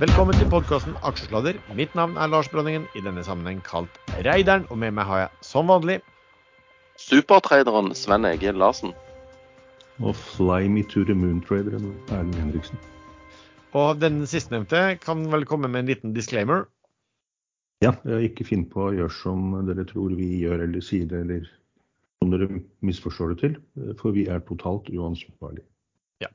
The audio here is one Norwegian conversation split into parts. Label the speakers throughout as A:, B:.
A: Velkommen til podkasten Aksjesladder. Mitt navn er Lars Brønningen, i denne sammenheng kalt Reideren. Og med meg har jeg som vanlig
B: Supertraderen Sven Egil Larsen.
C: Og Fly Me to the Moon-traderen Erlend Henriksen.
A: Og den sistnevnte kan vel komme med en liten disclaimer.
C: Ja, ikke finn på å gjøre som dere tror vi gjør eller sier det, eller som dere misforstår det til. For vi er totalt uansvarlige.
A: Ja.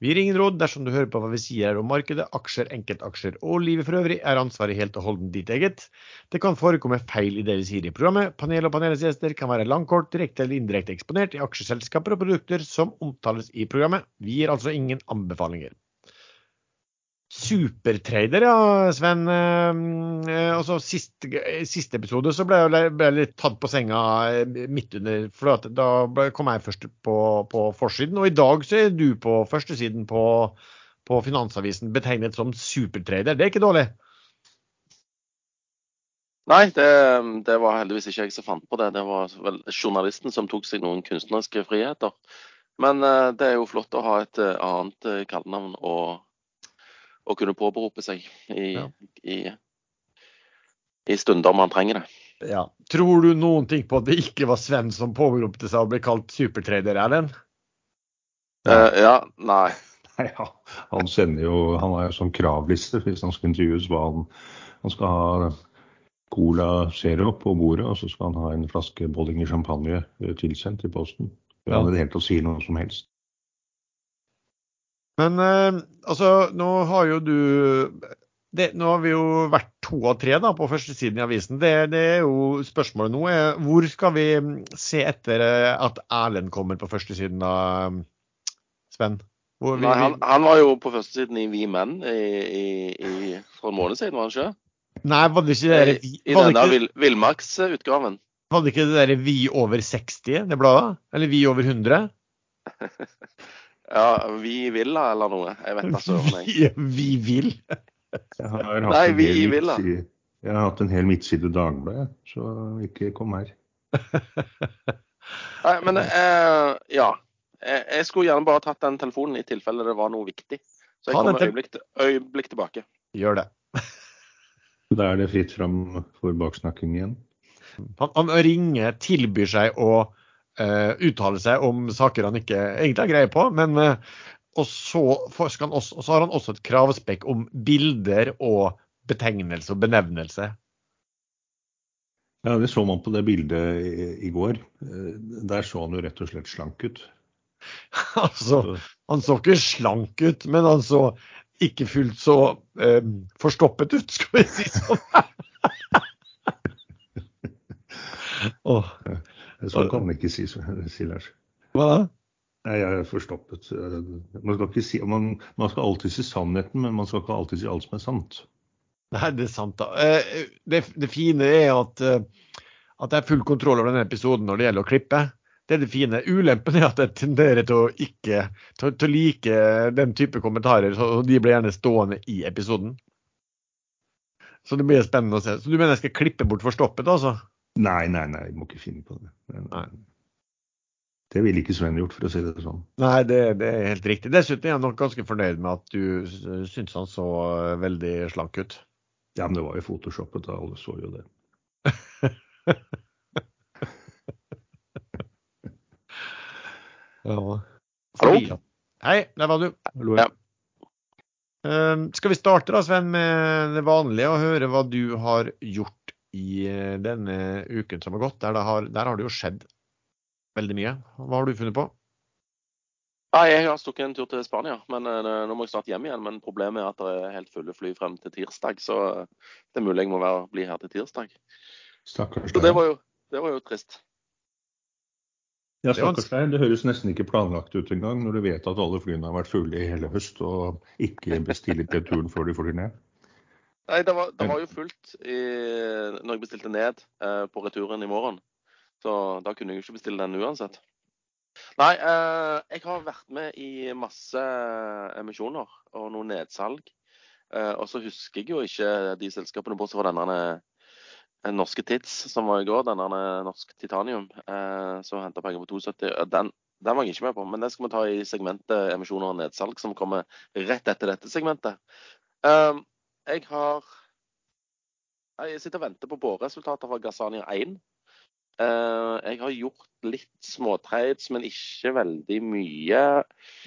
A: Vi gir ingen råd dersom du hører på hva vi sier om markedet, aksjer, enkeltaksjer og livet for øvrig, er ansvaret helt og holdent ditt eget. Det kan forekomme feil i det vi sier i programmet. Panel og panelets gjester kan være langkort, direkte eller indirekte eksponert i aksjeselskaper og produkter som omtales i programmet. Vi gir altså ingen anbefalinger. Supertrader, ja, Sven. Og så siste, siste episode så ble jeg, ble jeg litt tatt på senga eh, midt under. For da kom jeg først på, på, forsiden, og i dag så er du på førstesiden på, på Finansavisen betegnet som supertrader. Det er ikke dårlig?
B: Nei, det, det, var heldigvis ikke jeg som fant på det. Det var vel journalisten som tok seg noen kunstneriske friheter. Men eh, det er jo flott å ha et annet kallenavn og å kunne påberope seg i, ja. i, i, stunder man trenger det.
A: Ja. Tror du noen ting på at det ikke var Sven som påberopte seg å bli kalt supertrader, Erlend?
B: Uh, ja, nei.
C: nei ja. Han sender jo, han har jo sånn kravliste hvis han skal intervjues hva han, han skal ha Cola Zero på bordet, og så skal han ha en flaske Bollinger champagne eh, tilsendt i posten. Ja. Han i det hele tatt sier noe som helst.
A: Men eh, altså, nå har jo du det, Nå har vi jo vært to av tre da, på førstesiden i avisen. Det, det, er jo Spørsmålet nå er hvor skal vi se etter eh, at Erlend kommer på førstesiden da, Sven?
B: Hvor, Nei, han, han, var jo på førstesiden i Vi menn i, i, i, for en måned siden, var han ikke?
A: Nei, var det ikke det
B: I, i denne villmarksutgaven.
A: Var det ikke det der Vi over 60, det bladet? Eller Vi over 100?
B: Ja, Vi vil da, eller noe. Jeg vet da søren.
A: Vi, vi vil?
B: Nei, Vi vil da.
C: Jeg har hatt en hel midtside Dagbladet, så ikke kom her.
B: Nei, men eh, ja. Jeg, jeg, skulle gjerne bare tatt den telefonen i tilfelle det var noe viktig. Så jeg kommer øyeblikk, øyeblikk tilbake.
A: Gjør det.
C: da er det fritt fram for baksnakking igjen.
A: Han, han ringer, tilbyr seg å uttale seg om saker han ikke egentlig har greie på. Men uh, og så, også, og så, har han også et kravspekk om bilder og betegnelse og benevnelse.
C: Ja, det så man på det bildet i, i går. Eh, der så han jo rett og slett slank ut.
A: altså, han så ikke slank ut, men han så ikke fullt så eh, forstoppet ut, skal vi si sånn.
C: oh. Så kan man ikke si, si Lars.
A: Hva da?
C: Nei, jeg er forstoppet. Man skal, si, man, man skal, alltid si sannheten, men man skal ikke alltid si alt som er sant.
A: Nei, det er sant, da. Eh, det, det fine er at, eh, at jeg har full kontroll over denne episoden når det gjelder å klippe. Det er det fine. Ulempen er at jeg tenderer til å ikke til, til å like den type kommentarer, Så de blir gjerne stående i episoden. Så det blir spennende å se. Så du mener jeg skal klippe bort forstoppet, altså?
C: Nei, nei, nei, jeg må ikke finne på det. Nei. Det ville ikke Sven gjort, for å si det sånn.
A: Nei, det, det er helt riktig. Dessuten er jeg nok ganske fornøyd med at du syns han så veldig slank ut.
C: Ja, men det var jo photoshoppet, da. Alle så jo det.
A: ja.
B: Hallo?
A: Hei, der var du.
C: Hallo. Ja.
A: Uh, skal vi starte da, Sven, med det vanlige og høre hva du har gjort i eh, denne uken som har gått. Der, har, der har det jo skjedd veldig mye. Hva har du funnet på?
B: Nei, Jeg har stukket en tur til Spania, men uh, nå må jeg snart hjem igjen. Men problemet er at det er helt fulle fly frem til tirsdag, så det er mulig jeg må være, bli her til tirsdag.
C: Stakkars
B: deg. Så det var, jo, det var jo trist.
C: Ja, stakkars deg. Det høres nesten ikke planlagt ut engang, når du vet at alle flyene har vært fulle i hele høst og ikke bestiller til turen før de flyr ned.
B: Nei, det var, det var, jo fullt i, når jeg bestilte ned eh, på returen i morgen. Så da kunne jeg jo ikke bestille den uansett. Nei, eh, jeg har vært med i masse emisjoner og noe nedsalg. Eh, og så husker jeg jo ikke de selskapene, bortsett fra denne eh, norske Tids som var i går, denne norsk Titanium, eh, som henta penger på 72. Den, den var jeg ikke med på, men den skal vi ta i segmentet emisjoner og nedsalg, som kommer rett etter dette segmentet. Um, jeg har Jeg sitter og venter på båresultater fra Gazania 1. Eh, jeg har gjort litt småtrades, men ikke veldig mye.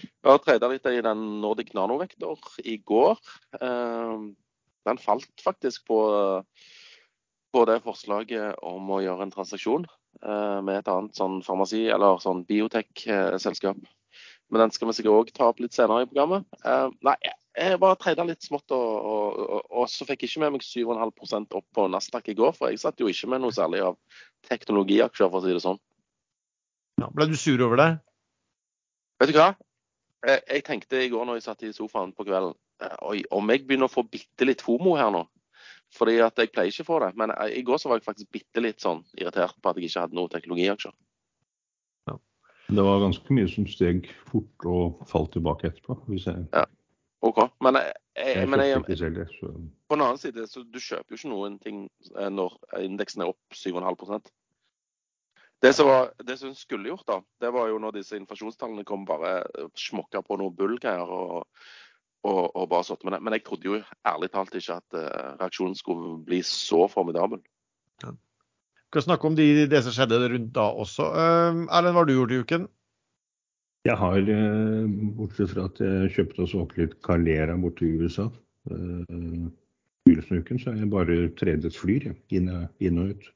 B: Jeg har trada litt i den Nordic Nanovektor i går. Eh, den falt faktisk på, på det forslaget om å gjøre en transaksjon eh, med et annet sånn farmasi- eller sånn biotech-selskap. Men den skal vi sikkert òg ta opp litt senere i programmet. Nei, jeg bare trada litt smått, og, og, og, så fikk jeg ikke med meg 7,5% opp på Nasdaq i går. For jeg satt jo ikke med noe særlig av teknologiaksjer, for å si det sånn.
A: Ja, ble du sur over det?
B: Vet du hva? Jeg, tenkte i går når jeg satt i sofaen på kvelden Oi, om jeg begynner å få bitte litt FOMO her nå. Fordi at jeg pleier ikke å få det. Men i går så var jeg faktisk bitte litt sånn irritert på at jeg ikke hadde noen teknologiaksjer.
C: Det var ganske mye som steg fort og falt tilbake etterpå. hvis jeg...
B: Ja. OK. Men, jeg, jeg,
C: Jeg
B: men jeg, på den annen side, så du kjøper jo ikke noen ting eh, når indeksen er opp 7,5% Det som, var, det som skulle gjort, da, det var jo når disse inflasjonstallene kom, bare smokka på noe bullgreier og, og, og bare satt med det. Men jeg trodde jo ærlig talt ikke at eh, reaksjonen skulle bli så formidabel.
A: Vi skal snakke om de, det som skjedde rundt da også. Erlend, hva har du gjort i uken?
C: Jeg har, eh, bortsett fra at jeg kjøpte og solgte litt Calera borte i USA eh, begynnelsen av uken, så har jeg bare tredet flyr inn, inn og ut.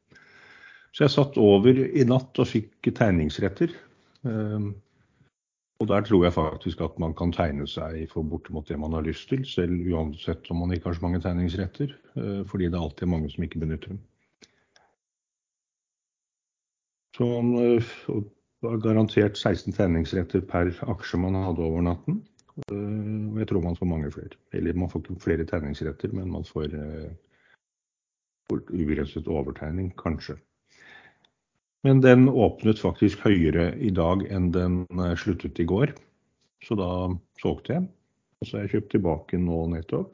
C: Så jeg satt over i natt og fikk tegningsretter. Eh, og der tror jeg faktisk at man kan tegne seg for bortimot det man har lyst til, selv uansett om man ikke har så mange tegningsretter, eh, fordi det er alltid mange som ikke benytter dem. Så eh, var garantert 16 tegningsretter per aksje man hadde over natten. Eh, Og jeg tror man får mange flere. Eller man får ikke flere tegningsretter, men man får eh, ubegrenset overtegning, kanskje. Men den åpnet faktisk høyere i dag enn den eh, sluttet i går. Så da solgte jeg. Og så har jeg kjøpt tilbake nå nettopp.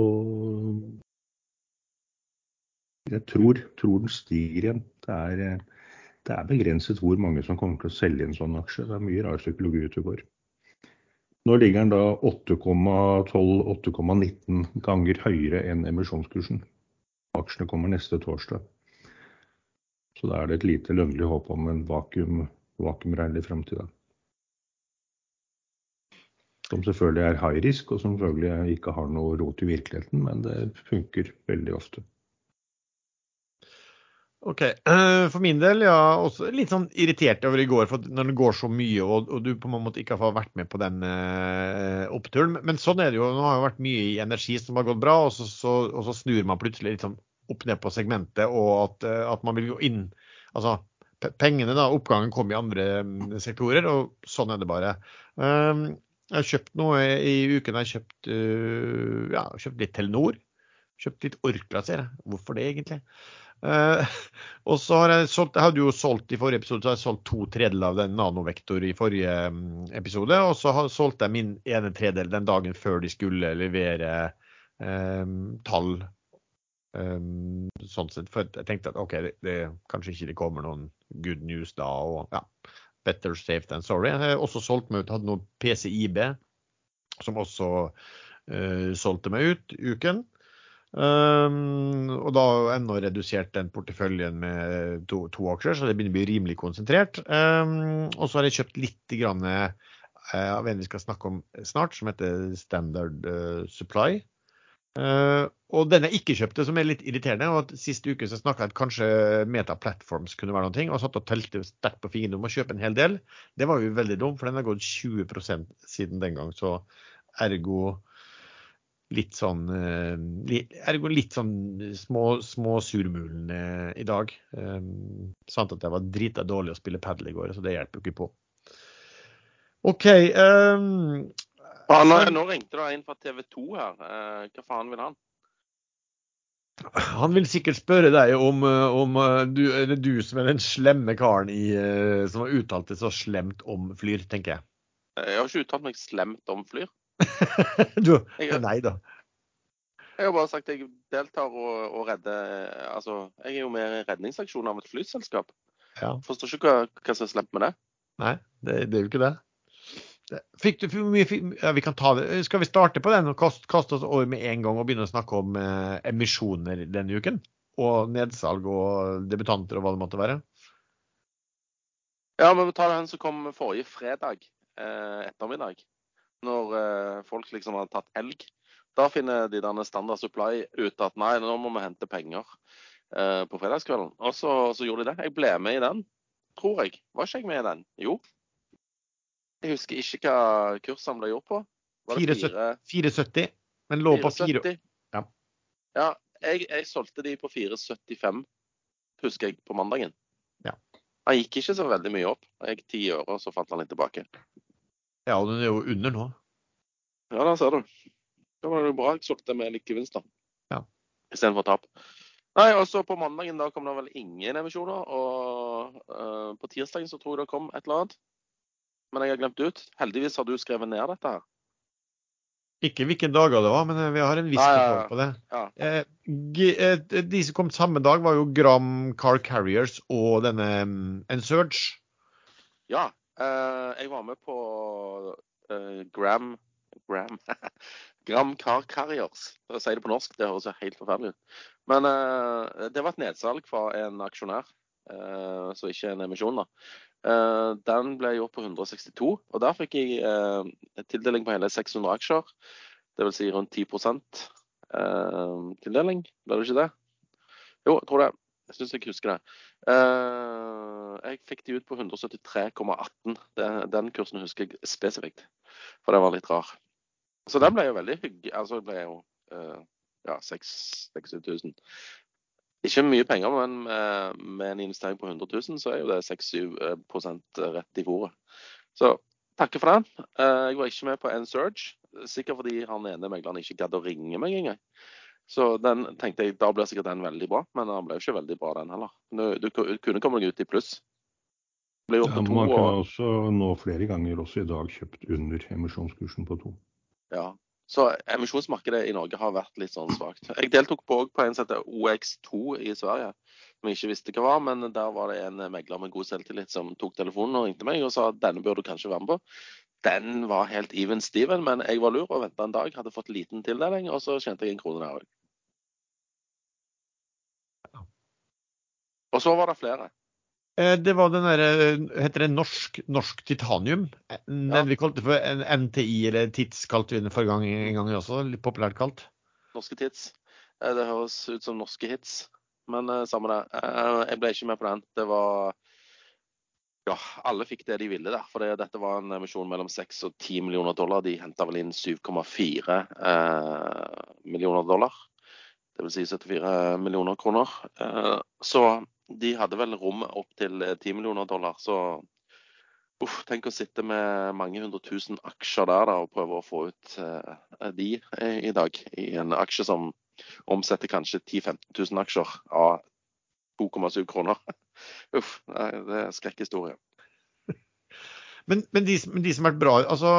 C: Og jeg tror, tror den stiger igjen. Det er, det er begrenset hvor mange som kommer til å selge en sånn aksje. Det er mye rar psykologi ute og går. Nå ligger den da 8,12-8,19 ganger høyere enn emisjonskursen. Aksjene kommer neste torsdag. Så da er det et lite lønnlig håp om en vakuum, vakuumregnelig framtid. Som selvfølgelig er high risk, og som selvfølgelig ikke har noe rot i virkeligheten, men det funker veldig ofte.
A: Ok, eh, For min del, ja, også litt sånn irritert over i går, for når det går så mye og, og du på en måte ikke har vært med på den uh, oppturen. Men sånn er det jo. Nå har det vært mye i energi som har gått bra, og så, så, og så snur man plutselig litt sånn opp ned på segmentet, og at, eh, at man vil gå inn Altså pengene, da, oppgangen kom i andre mm, sektorer, og sånn er det bare. Um, jeg har kjøpt noe i uken. Jeg har kjøpt, uh, ja, kjøpt litt Telenor. Kjøpt litt Orkla, ser jeg. Hvorfor det, egentlig? Eh, og så har jeg solgt, jeg hadde jo solgt i forrige episode så har jeg solgt to tredjedeler av den nanovektor i forrige mm, episode. Og så har, solgte jeg min ene tredel den dagen før de skulle levere eh, tall. Um, sånn sett, For jeg tenkte at OK, det, det, kanskje ikke det kommer noen good news da. og ja, Better safe than sorry. Jeg har også solgt meg ut, hadde noen PCIB som også uh, solgte meg ut uken. Um, og da ennå redusert den porteføljen med to, to aksjer, så det begynner å bli rimelig konsentrert. Um, og så har jeg kjøpt litt grann, uh, av en vi skal snakke om snart, som heter Standard uh, Supply. Uh, og den jeg ikke kjøpte, som er litt irriterende, var at sist uke så snakka jeg at kanskje Meta Platforms kunne være noe, og satt og telte sterkt på fingrene om å kjøpe en hel del. Det var jo veldig dumt, for den har gått 20% siden den gang. Så ergo litt sånn eh, Ergo litt sånn små, små surmulende i dag. Um, sant at jeg var drita dårlig å spille padel i går, så det hjelper jo ikke på. OK. Um,
B: Ah, nå, nå ringte det en fra TV 2 her. Hva faen vil han?
A: han vil sikkert spørre deg om, om du, er det du som er den slemme karen i, som har uttalt det så slemt om Flyr, tenker jeg.
B: Jeg har ikke uttalt meg slemt om Flyr.
A: du,
B: Jeg-
A: nei da.
B: Jeg har bare sagt at jeg deltar og, og redder Altså, jeg er jo med i redningsaksjonen av et flyselskap.
A: Ja.
B: Forstår ikke hva, hva som er slemt med det.
A: Nei, det, det er jo ikke det. Fikk du for mye ja, vi kan ta det. Skal vi starte på den og kaste, kaste oss over med en gang og begynne å snakke om eh, emisjoner denne uken? Og nedsalg og debutanter og hva det måtte være?
B: Ja, men vi tar den som kom forrige fredag eh, ettermiddag. Når eh, folk liksom hadde tatt elg. Da finner de denne Standard Supply ut at nei, nå må vi hente penger eh, på fredagskvelden. Og så, så gjorde de det. Jeg ble med i den, tror jeg. Var ikke jeg med i den? Jo. Jeg husker ikke hva kursene ble gjort på. Var det
A: 4,70. men lå på 4
B: 4,70?
A: Ja.
B: Ja, jeg, jeg solgte de på 4,75, husker jeg, på mandagen.
A: Ja.
B: Han gikk ikke så veldig mye opp. Jeg gikk 10 øre, og så fant han litt tilbake.
A: Ja, og den er jo under nå.
B: Ja, der ser du. Da var det bra jeg solgte med litt gevinst, da.
A: Ja.
B: Istedenfor tap. Nei, og så på mandagen da kom det vel ingen emisjoner. Og uh, på tirsdagen så tror jeg det kom et eller annet. Men jeg har glemt ut. Heldigvis har du skrevet ned dette her.
A: Ikke hvilke dager det var, men eh, vi har en viss kontroll på det.
B: Ja.
A: Eh, de som kom samme dag, var jo Gram Car Carriers og denne mm, Ensurge.
B: Ja. eh, jeg var med på eh, Gram Gram Gram Car Carriers. For å si det på norsk, det høres jo helt forferdelig ut. Men uh, det var et nedsalg fra en aksjonær, uh, så ikke en emisjon, da. Uh, den ble gjort på 162, og der fikk jeg uh, tildeling på hele 600 aksjer. Dvs. Si rundt 10 eh, tildeling, ble det ikke det? Jo, jeg tror det. Jeg syns jeg husker det. Eh, jeg fikk de ut på 173,18. Den kursen husker jeg spesifikt, for den var litt rar. Så den ble jo veldig hyggelig. Altså det ble jo uh, ja, 6000. Ikke mye penger, men eh, med en investering på 100 000, så er jo det 6-7 rett i fòret. Så takker for den. Jeg var ikke med på N-Surge, sikkert fordi han ene megleren ikke gadd å ringe meg engang. Så den tenkte jeg, da blir sikkert den veldig bra, men den ble jo ikke veldig bra den heller. Du, kunne komme deg ut i pluss.
C: Ja,
B: to
C: man
B: og
C: også nå flere ganger også i dag kjøpt under emisjonskursen på to.
B: Ja. Så emisjonsmarkedet i Norge har vært litt sånn svakt. Jeg deltok på, på en som heter OX2 i Sverige, som jeg ikke visste hva var. Men der var det en megler med god selvtillit som tok telefonen og ringte meg og sa at denne bør du kanskje være med på. Den var helt even steven, men jeg var lur og venta en dag. Hadde fått liten tildeling, og så tjente jeg en krone der òg. Og så var det flere.
A: Eh, Det var den derre Heter det norsk, norsk titanium? Eh, Den
B: Ja.
A: vi kalte for en NTI, eller TITS kalte vi den forrige gang en gang også. Litt populært kalt.
B: Norske tits. Eh, Det høres ut som norske hits, men eh, samme det. Eh, Jeg ble ikke med på den. Det var Ja, alle fikk det de ville der. For dette var en emisjon mellom 6 og 10 millioner dollar. De henta vel inn 7,4 eh, millioner dollar. Dvs. Si 74 millioner kroner. Eh, så de hadde vel rom opp til eh, 10 millioner dollar. Så uff, tenk å sitte med mange hundre tusen aksjer der da, og prøve å få ut eh, de eh, i dag. I en aksje som omsetter kanskje 10 000-15 000 aksjer av 2,7 kroner. Uff, det er skrekkhistorie.
A: Men, men, de, men de som har vært bra altså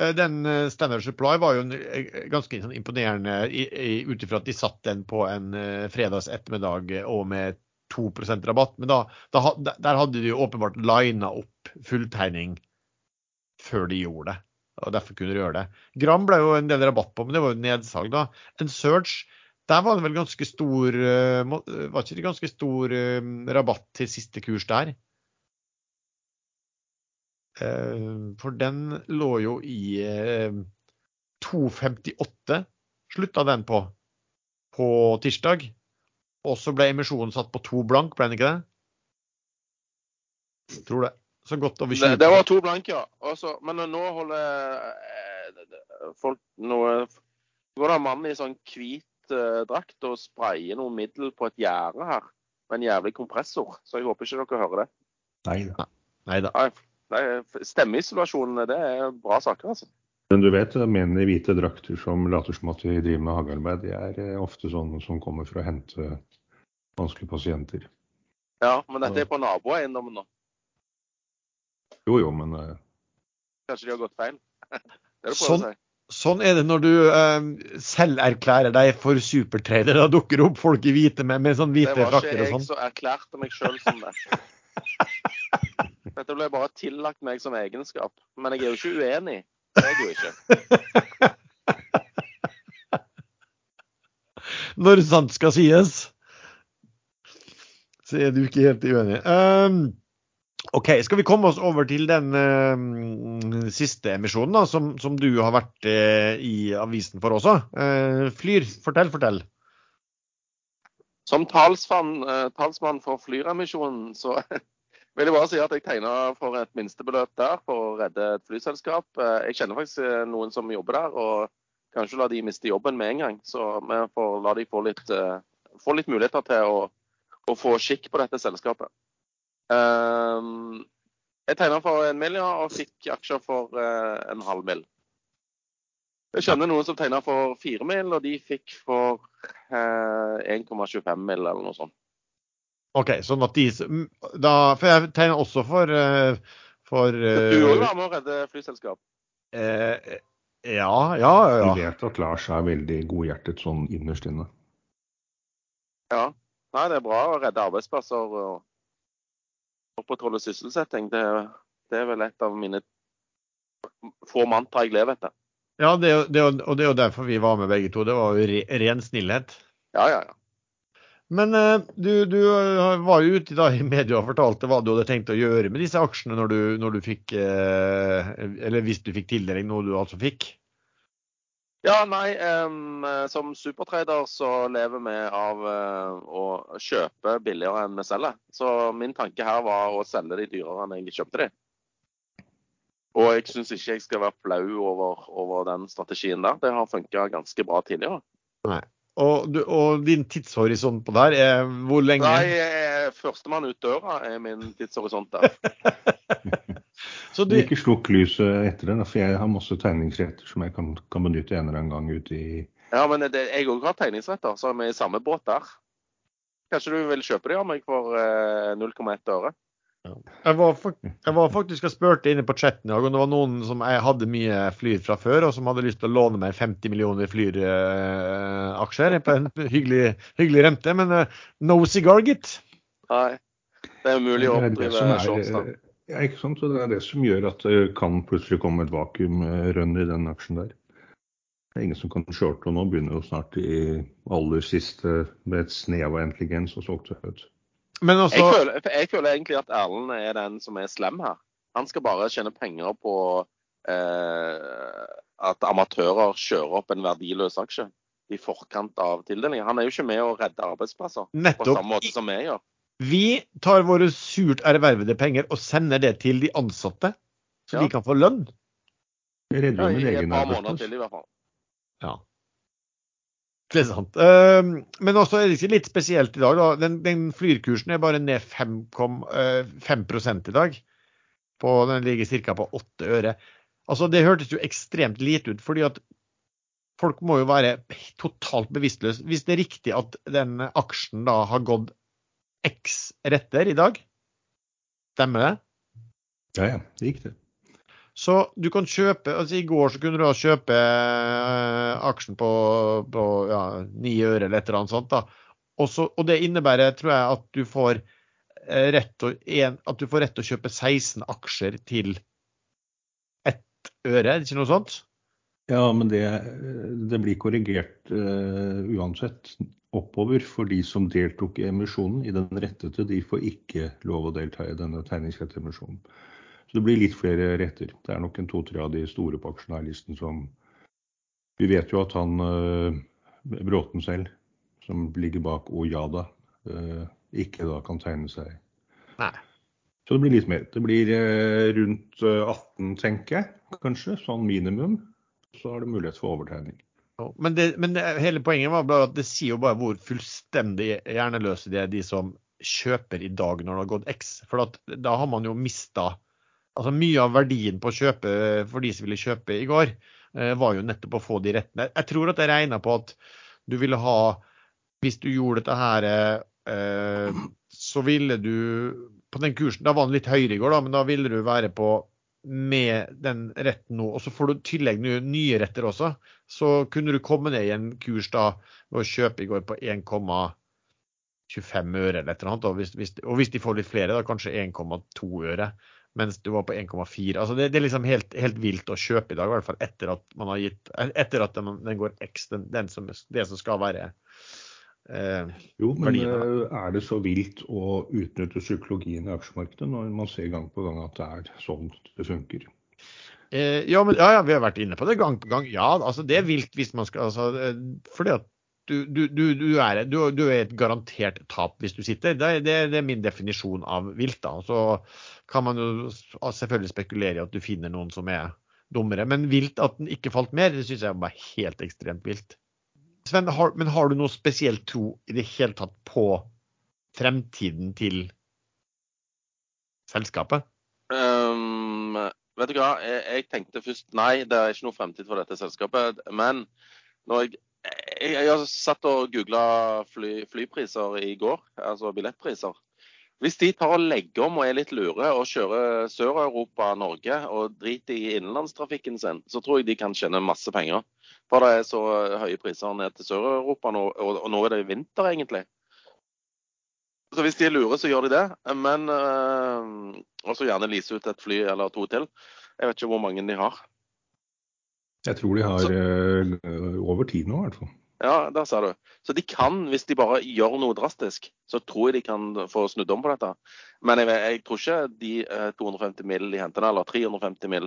A: eh, Den eh, Standard Supply var jo en, eh, ganske sånn imponerende ut ifra at de satt den på en fredagsettermiddag fredags ettermiddag eh, og med 2% rabatt. Men da, da, der hadde de jo åpenbart lina opp fulltegning før de gjorde det. Og derfor kunne de gjøre det. Gram ble jo en del rabatt på, men det var jo nedsalg, da. En search der var det vel ganske stor eh, Var ikke det ganske stor eh, rabatt til siste kurs der? Eh, For den lå jo i eh, 2,58, slutta den på, på tirsdag. Og så ble emisjonen satt på to blank, ble den ikke det? Tror det. Så godt over 20
B: Det, det var to blank, ja. Også, men nå holder eh, folk Nå går det en mann i sånn hvit uh, drakt og sprayer noe middel på et gjerde her. Med en jævlig kompressor. Så jeg håper ikke dere hører det.
C: Nei da.
A: Nei da.
B: Stemmeisolasjon, det er bra saker, altså.
C: Men du vet, menn i hvite drakter som later som at de driver med hagearbeid, de er eh, ofte sånne som kommer for å hente vanskelige pasienter.
B: Ja, men dette er på naboeiendommen nå.
C: Jo jo, men uh...
B: Kanskje de har gått feil? Det er det på
A: Sånn.
B: å si.
A: Sånn er det når du uh, selv erklærer deg for supertrader. Da dukker det opp folk i hvite med, med sånn
B: Det var ikke jeg
A: sånn.
B: som erklærte meg sjøl som det. Dette ble bare tillagt meg som egenskap. Men jeg er jo ikke uenig. Det er jeg jo ikke.
A: Når sant skal sies, så er du ikke helt uenig. Um, OK, skal vi komme oss over til den uh, siste emisjonen da, som, som, du har vært uh, i avisen for også. Uh, Flyr, fortell, fortell.
B: Som talsmann, talsmann for Flyremisjonen, så vil jeg bare si at jeg tegna for et minstebeløp der for å redde et flyselskap. Jeg kjenner faktisk noen som jobber der. og Kanskje la de miste jobben med en gang. Så vi får la de få litt, få litt muligheter til å, å, få skikk på dette selskapet. Um, jeg tegna for en mill. og fikk aksjer for uh, en halv mill. Jeg kjenner noen som tegna for fire mill., og de fikk for uh, 1,25 mill. eller noe sånt.
A: OK, sånn at de da, For jeg tegna også for, uh, for
B: Du òg var med å redde flyselskap?
A: ja, ja, ja. ja.
C: Vi vet at Lars er veldig godhjertet sånn innerst inne.
B: Ja. Nei, det er bra å redde arbeidsplasser og opprettholde sysselsetting. Det, det, er vel et av mine få mantra jeg lever etter.
A: Ja, det, det, og det er jo derfor vi var med begge to. Det var jo re, ren snillhet.
B: Ja, ja, ja.
A: Men uh, du, du, var jo ute i media og fortalte hva du hadde tenkt å gjøre med disse aksjene når du, når du fikk uh, Eller hvis du fikk tildeling, noe du altså fikk?
B: Ja, nei. Um, som supertrader så lever vi av uh, å kjøpe billigere enn vi selger. Så min tanke her var å selge de dyrere enn jeg kjøpte de. Og jeg syns ikke jeg skal være flau over, over, den strategien der. Det har funka ganske bra tidligere.
A: Nei. Og, du, og, din tidshorisont på der er hvor lenge?
B: Nei, Førstemann ut døra er min tidshorisont der.
C: Så du... Ikke slukk lyset etter det, for jeg har masse tegningsretter som jeg kan, kan benytte en eller annen gang ute i
B: Ja, men det, jeg òg har tegningsretter, så er vi i samme båt der. Kanskje du vil kjøpe de av meg for eh, 0,1 øre?
A: Jeg var, jeg var, faktisk og spurte inne på chatten i dag om det var noen som jeg hadde mye Flyr fra før, og som hadde lyst til å låne meg 50 millioner Flyr-aksjer på en hyggelig, hyggelig rente. Men uh, no cigar, gitt.
B: Nei. Det er umulig å oppdrive shorts, da.
C: Ja, ikke sant? Så det er det som gjør at det kan plutselig komme et vakuumrønn i den aksjen der. Det er ingen som kan shorte, og nå begynner jo snart i aller siste med et snev av intelligens og solgte ut.
B: Altså... Jeg, føler, jeg, føler, egentlig at Erlend er den som er slem her. Han skal bare tjene penger på eh, at amatører kjører opp en verdiløs aksje i forkant av tildelingen. Han er jo ikke med å redde arbeidsplasser
A: Nettopp.
B: på samme måte som vi gjør.
A: Vi tar våre surt ervervede penger og sender det til de ansatte, så ja. de kan få lønn.
C: Det redder jo min
B: egen arbeidsplass. Til, i hvert fall.
A: Ja. Det er sant. Uh, men også er det ikke litt spesielt i dag. Da. Den, den flyrkursen er bare ned 5, uh, 5 i dag. På, den ligger ca. på 8 øre. Altså, Det hørtes jo ekstremt lite ut, fordi at folk må jo være totalt bevisstløse. Hvis det er riktig at den aksjen da har gått X retter i dag. Stemmer det?
C: Ja, ja. Det gikk det.
A: Så du kan kjøpe altså I går så kunne du da kjøpe uh, aksjen på, på ja, 9 øre eller et eller annet sånt. da. Også, og det innebærer, tror jeg, at du får uh, rett å, at du får rett til å kjøpe 16 aksjer til ett øre, er det ikke noe sånt?
C: Ja, men det, det blir korrigert uh, uansett oppover for de som deltok i emisjonen. I den rettede, de får ikke lov å delta i denne tegningsrettemisjonen. Så det blir litt flere retter. Det er nok en to-tre av de store på aksjonærlisten som Vi vet jo at han uh, Bråten selv, som ligger bak Ojada, uh, ikke da kan tegne seg.
A: Nei.
C: Så det blir litt mer. Det blir uh, rundt 18, tenker jeg, kanskje. Sånn minimum. Så har det mulighet for overtegning.
A: Men, det, men det, hele poenget var bare at det sier jo bare hvor fullstendig hjerneløse de er, de som kjøper i dag når det har gått X. For at, da har man jo mista altså Mye av verdien på å kjøpe for de som ville kjøpe i går, eh, var jo nettopp å få de rettene. Jeg tror at jeg regna på at du ville ha Hvis du gjorde dette her, eh, så ville du På den kursen, da var den litt høyere i går, da, men da ville du være på med den retten nå, og så får du i tillegg nye retter også, så kunne du komme ned i en kurs da ved å kjøpe i går på 1,25 øre eller et eller annet. Og hvis, hvis, og hvis de får litt flere, da kanskje 1,2 øre. Mens du var på 1,4. Altså det, det, er liksom helt, helt, vilt å kjøpe i dag, i hvert fall etter at man har gitt Etter at den, den går X, den, den som, det som skal være
C: eh, Jo, men verdien, eh, er det så vilt å utnytte psykologien i aksjemarkedet når man ser gang på gang at det er sånn det funker?
A: Eh, ja, men, ja, ja, vi har vært inne på det gang på gang. Ja, altså det er vilt hvis man skal altså, eh, Fordi at du, du, du, er, du, er, et garantert tap hvis du sitter. Det, det, det er min definisjon av vilt. da. Så kan man jo selvfølgelig spekulere i at du finner noen som er dummere. Men vilt at den ikke falt mer, det syns jeg var helt ekstremt vilt. Sven, har, men har du noe spesielt tro i det hele tatt på fremtiden til selskapet?
B: Um, vet du hva, jeg, jeg, tenkte først nei, det er ikke noe fremtid for dette selskapet. Men når jeg jeg, jeg satt og googla fly, flypriser i går, altså billettpriser. Hvis de tar og legger om og er litt lure og kjører Sør-Europa-Norge og driter i innenlandstrafikken sin, så tror jeg de kan tjene masse penger. For det er så høye priser ned til Sør-Europa nå, og, nå er det vinter, egentlig. Så hvis de er lure, så gjør de det. Men øh, også gjerne lease ut et fly eller to til. Jeg vet ikke hvor mange de har.
C: Jeg tror de har så, uh, over ti nå, i hvert fall.
B: Ja, der sa du. Så de kan, hvis de bare gjør noe drastisk, så tror jeg de kan få snudd om på dette. Men jeg, jeg tror ikke de uh, 250 mill. de henter, eller 350 mill.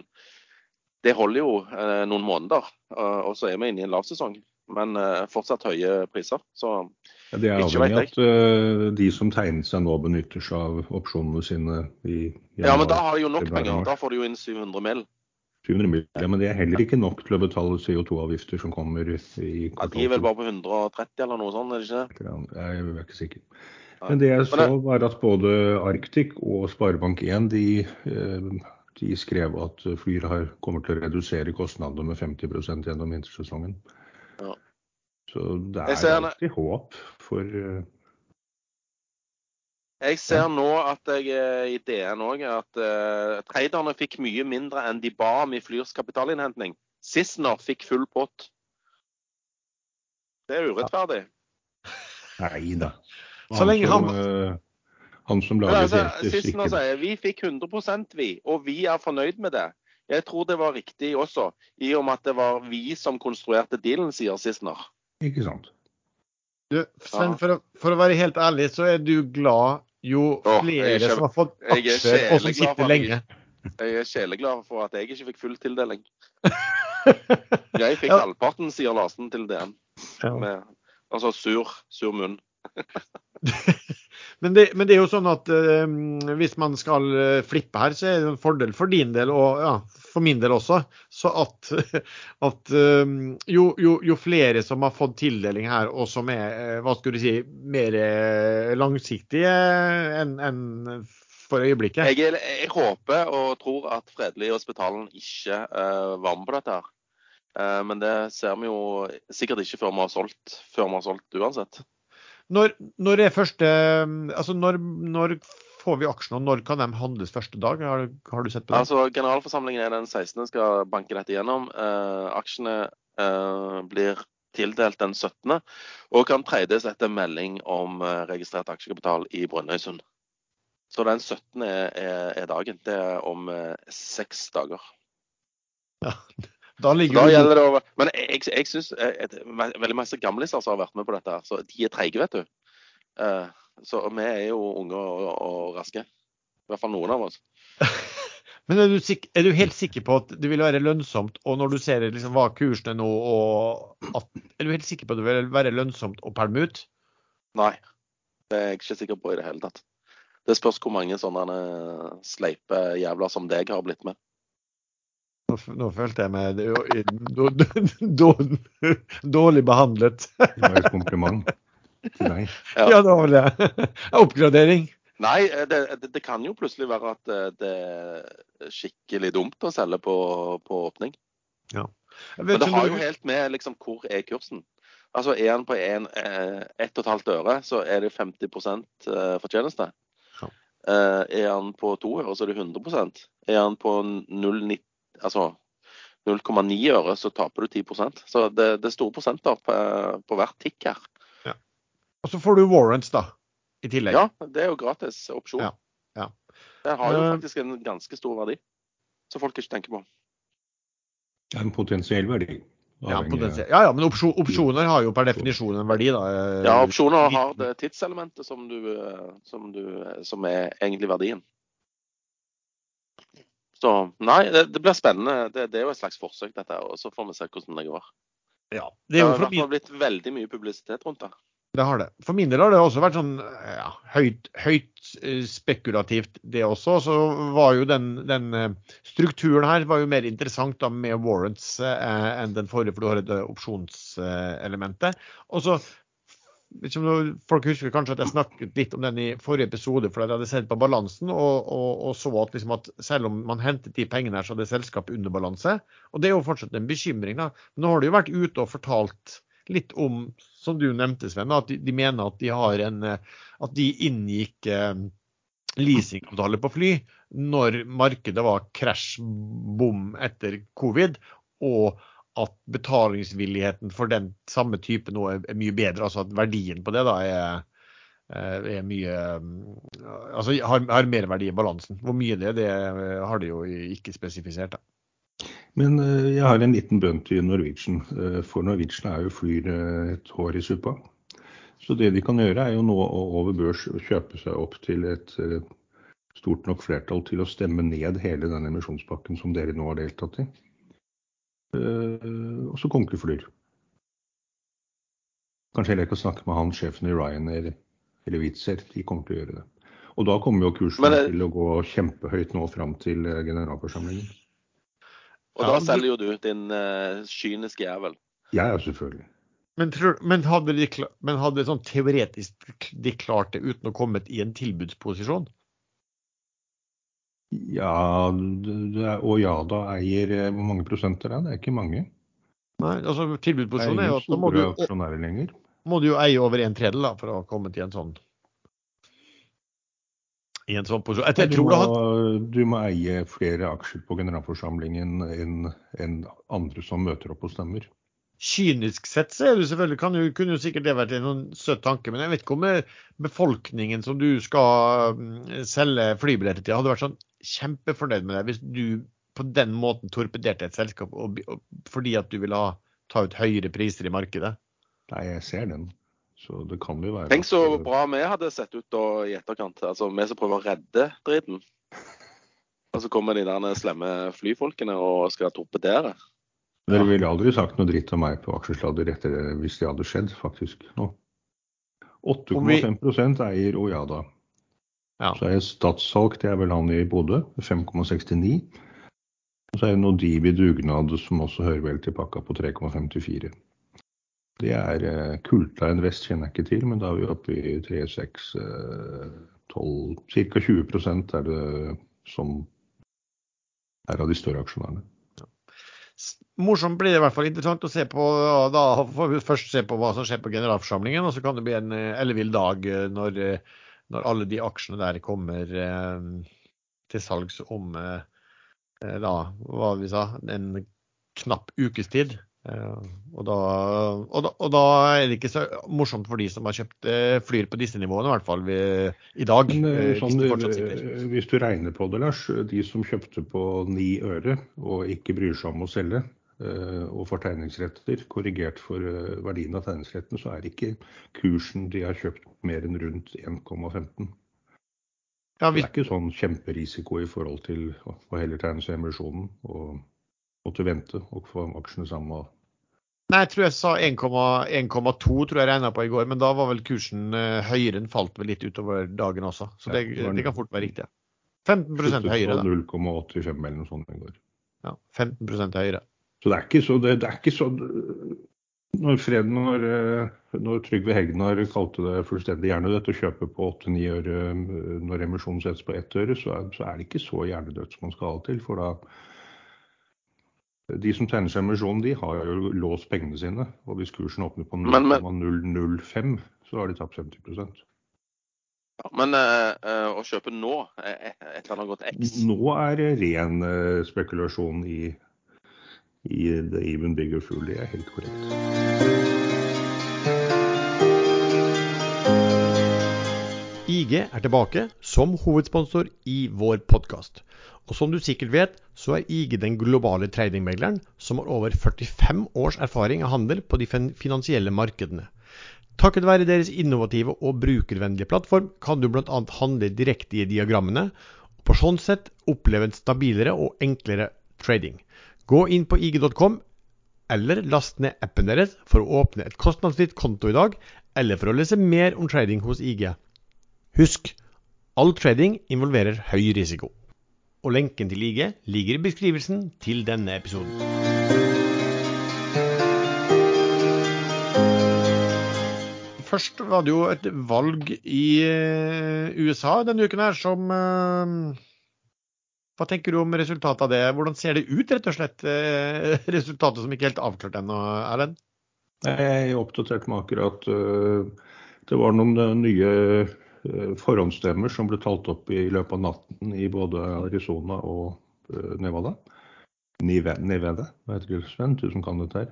B: Det holder jo eh, noen måneder, og så er vi inne i en lavsesong. Men fortsatt høye priser. Så
C: ja, Det er avhengig av at de som tegner seg nå, benytter seg av opsjonene sine i
B: januar. Ja, men da har de jo nok penger. Da får de jo inn 700 mill.
C: 700 milliarder, men det er heller ikke nok til å betale CO2-avgifter som kommer i
B: ja, De er vel bare på 130 eller noe sånt, er det ikke
C: det? Jeg er ikke sikker. Men det jeg så, var at både Arctic og Sparebank1 de, eh, de skrev at Flyr kommer til å redusere kostnadene med 50 gjennom vintersesongen. Ja. Så det er alltid håp for eh,
B: jeg ser nå at jeg i DN òg at uh, traderne fikk mye mindre enn de ba om i Flyrs kapitalinnhentning. Sissener fikk full pott. Det er urettferdig.
C: Nei da.
A: Så lenge han
C: uh, Han som lager
B: altså, Sissener sier vi fikk 100% vi, og vi er fornøyd med det. Jeg tror det var riktig også, i og med at det var vi som konstruerte dealen, sier Sissener.
C: Ikke sant.
A: Du, Sven, for å, for å, være helt ærlig, så er du glad jo flere som har fått aksjer, og som sitter lenge.
B: Jeg er sjeleglad for at jeg ikke fikk full tildeling. Jeg fikk ja. halvparten, sier Larsen til DN. Med, altså sur, sur munn.
A: men, det, men, det, er jo sånn at uh, hvis man skal uh, flippe her, så er det en fordel for din del og ja, for min del også. Så at, at uh, jo, jo, jo, flere som har fått tildeling her, og som er hva skulle du si, mer langsiktige enn en for øyeblikket.
B: Jeg, jeg, håper og tror at Fredelig Hospitalen ikke var med på dette. her. Men det ser vi jo sikkert ikke før vi har solgt, før vi har solgt uansett.
A: Når, når, er første, altså når, når, får vi aksjene, og når kan de handles første dag? Har, har, du sett på det?
B: Altså, Generalforsamlingen er den 16. skal banke dette gjennom. Eh, aksjene eh, blir tildelt den 17. og kan tredjes etter melding om eh, registrert aksjekapital i Brønnøysund. Så den 17. Er, er, er dagen. Det er om eh, seks dager.
A: Ja, da ligger
B: da det over. Men jeg, jeg, jeg syns veldig mange gamliser som har vært med på dette, så de er treige, vet du. Uh, så vi er jo unge og, og, raske. I hvert fall noen av oss.
A: Men er du, er du, helt sikker på at det vil være lønnsomt, og når du ser liksom hva kursen er nå, at, er du helt sikker på at det vil være lønnsomt å pælme ut?
B: Nei, det er jeg ikke sikker på i det hele tatt. Det spørs hvor mange sånne sleipe jævler som deg har blitt med.
A: Nå, nå følte jeg meg dårlig behandlet.
C: Det var jo et kompliment til deg.
A: Ja, ja det var det. Oppgradering.
B: Nei, det, det, kan jo plutselig være at eh, det er skikkelig dumt å selge på, på åpning.
A: Ja.
B: Men det har jo helt med liksom, hvor er kursen. Altså Er den på 1,5 eh, øre, så er det 50 eh, fortjeneste. Ja. Er den på 2 øre, så er det 100 Er den på 0,90 altså 0,9 øre, så taper du 10% Så det, det er store prosenter på, på hvert tikk her.
A: Ja. Og så får du warrants, da. i tillegg.
B: Ja, det er jo gratis opsjon.
A: Ja, ja.
B: Det har jo
A: Eh.
B: faktisk en ganske stor verdi, som folk ikke tenker på.
C: Det er en potensiell verdi.
A: Ja, ja, ja men opsjon, opsjoner har jo per definisjon en verdi, da. eh,
B: Ja, opsjoner har det tidselementet som, du, eh, som, du, som er egentlig verdien. Så nei, det, det blir spennende. Det, det er jo et slags forsøk, dette. Og så får vi se hvordan det går.
A: Ja, det
B: Det har i hvert fall blitt veldig mye publisitet rundt det.
A: Det har det. For min del har det også vært sånn ja, høyt, høyt eh, spekulativt, det også. Så var jo den, den eh, strukturen her var jo mer interessant da med warrants eh, enn den forrige, for du har et eh, opsjonselementet. Og så liksom, Folk husker kanskje at jeg snakket litt om den i forrige episode, for jeg hadde sett på balansen og, og, og så at, liksom, at selv om man hentet de pengene her, så hadde selskapet underbalanse. Og det er jo fortsatt en bekymring. da. Nå har de jo vært ute og fortalt litt om, som du nevnte, Sven, at de, de mener at de har en At de inngikk eh, leasingavtale på fly når markedet var krasj bom etter covid, og at betalingsvilligheten for den samme type nå er, er mye bedre. Altså at verdien på det da er, eh, er mye eh, Altså har, har mer verdi i balansen. Hvor mye det er, det eh, har de jo ikke spesifisert. da.
C: Men eh, jeg har en liten bønn til Norwegian. For Norwegian er jo flyr et hår i suppa. Så det de kan gjøre, er jo nå å over børs kjøpe seg opp til et stort nok flertall til å stemme ned hele den emisjonspakken som dere nå har deltatt i. Eh, Og så konke. Kanskje heller ikke å snakke med han sjefen i Ryanair eller Witzer. De kommer til å gjøre det. Og da kommer jo kursen
B: Men det-
C: til å gå kjempehøyt nå fram til eh, generalforsamlingen.
B: Og da selger jo du din uh, kyniske jævel.
C: Jeg er selvfølgelig.
A: Men, tror, men, hadde de, men hadde sånn teoretisk de klart det uten å kommet i en tilbudsposisjon?
C: Ja, og Jada eier eh, Hvor mange prosenter er det? Det er ikke mange.
A: Nei, altså
C: Tilbudsposisjonen er
A: jo at da må du, må du jo eie over en tredjedel da, for å komme til en sånn i en sånn posisjon. Jeg, jeg
C: Du må, du må eie flere aksjer på generalforsamlingen enn enn andre som møter opp og stemmer.
A: Kynisk sett så er det selvfølgelig, kan jo, kunne jo sikkert det vært en sånn søt tanke, men jeg vet ikke om eh, befolkningen som du skal mm, selge flybilletter til, hadde vært sånn kjempefornøyd med deg hvis du på den måten torpederte et selskap og, og, fordi at du ville ha, ta ut høyere priser i markedet.
C: Nei, jeg ser den. Så det kan jo være
B: Tenk så bra vi hadde sett ut da i etterkant. Altså vi som prøver å redde driten. Og så kommer de der slemme flyfolkene og skal torpedere.
C: Dere ville aldri sagt noe dritt om meg på aksjesladder etter det, hvis det hadde skjedd, faktisk. nå. 8,5 eier Ojada.
A: Ja.
C: Så er det Statssalg, det er vel han i Bodø, 5,69. Og så er det Nodibi Dugnad, som også hører vel til pakka, på 3,54. Det er eh, Kulta Invest kjenner jeg ikke til, men da er vi oppe i 3, 6, eh, 12 Ca. 20% er det som er av de større aksjonærene.
A: Morsomt blir det i hvert fall interessant å se på. Da får vi først se på hva som skjer på generalforsamlingen, og så kan det bli en eh, ellevill dag eh, når, eh, når alle de aksjene der kommer til salgs om da, hva vi sa, en knapp ukes tid. Eh, og, da, og, da, og da er det ikke så morsomt for de som har kjøpt eh, flyr på disse nivåene, i hvert fall ved, i dag.
C: Men, eh,
A: eh,
C: sånn,
A: hvis
C: eh, hvis du regner på det, Lars. De som kjøpte på ni øre og ikke bryr seg om å selge, eh, og får tegningsretter, korrigert for eh, verdien av tegningsrettene, så er ikke kursen de har kjøpt mer enn rundt 1,15.
A: Ja,
C: Det er ikke sånn kjemperisiko i forhold til å heller tegne seg emisjonen og måtte vente og få aksjene samme.
A: Nei, jeg tror jeg sa 1,2 tror jeg regna på i går, men da var vel kursen eh, høyere. Den falt vel litt utover dagen også, så det, det kan fort være riktig. 15 høyere, da.
C: 0,85 eller noe sånt i går.
A: Ja, 15% høyere.
C: Så det er ikke så det, det er ikke så når, Fred, når, eh, når Trygve Hegnar kalte det fullstendig hjernedødt å kjøpe på 8-9 øre eh, når emisjonen settes på 1 øre, så er, så er det ikke så hjernedødt som man skal ha til. For da De som tegner seg emisjonen, de har jo låst pengene sine. Og hvis kursen åpner på
B: Men- men-
C: 0,005, så har de tapt 50
B: Ja, men eh, eh, å kjøpe nå, et eller annet godt X
C: Nå er det ren eh, spekulasjon i, i The Even Bigger Fool. Det er helt korrekt.
A: IG er tilbake som hovedsponsor i vår podkast. Og som du sikkert vet, så er IG den globale tradingmegleren som har over 45 års erfaring av handel på de finansielle markedene. Takket være deres innovative og brukervennlige plattform kan du bl.a. handle direkte i diagrammene, og på sånn sett oppleve en stabilere og enklere trading. Gå inn på ig.com, eller last ned appen deres for å åpne et kostnadsfritt konto i dag, eller for å lese mer om trading hos IG. Husk, all trading involverer høy risiko. Og lenken til IG ligger i beskrivelsen til denne episoden. Først var det jo et valg i eh, USA denne uken her som eh, Hva tenker du om resultatet av det? Hvordan ser det ut, rett og slett? Eh, resultatet som ikke helt avklart ennå, Erlend?
C: Jeg oppdaterte meg akkurat. Det var noen nye forhåndsstemmer som ble talt opp i løpet av natten i både Arizona og Nevada. Nevada, hva heter det, Sven? Du som kan dette her.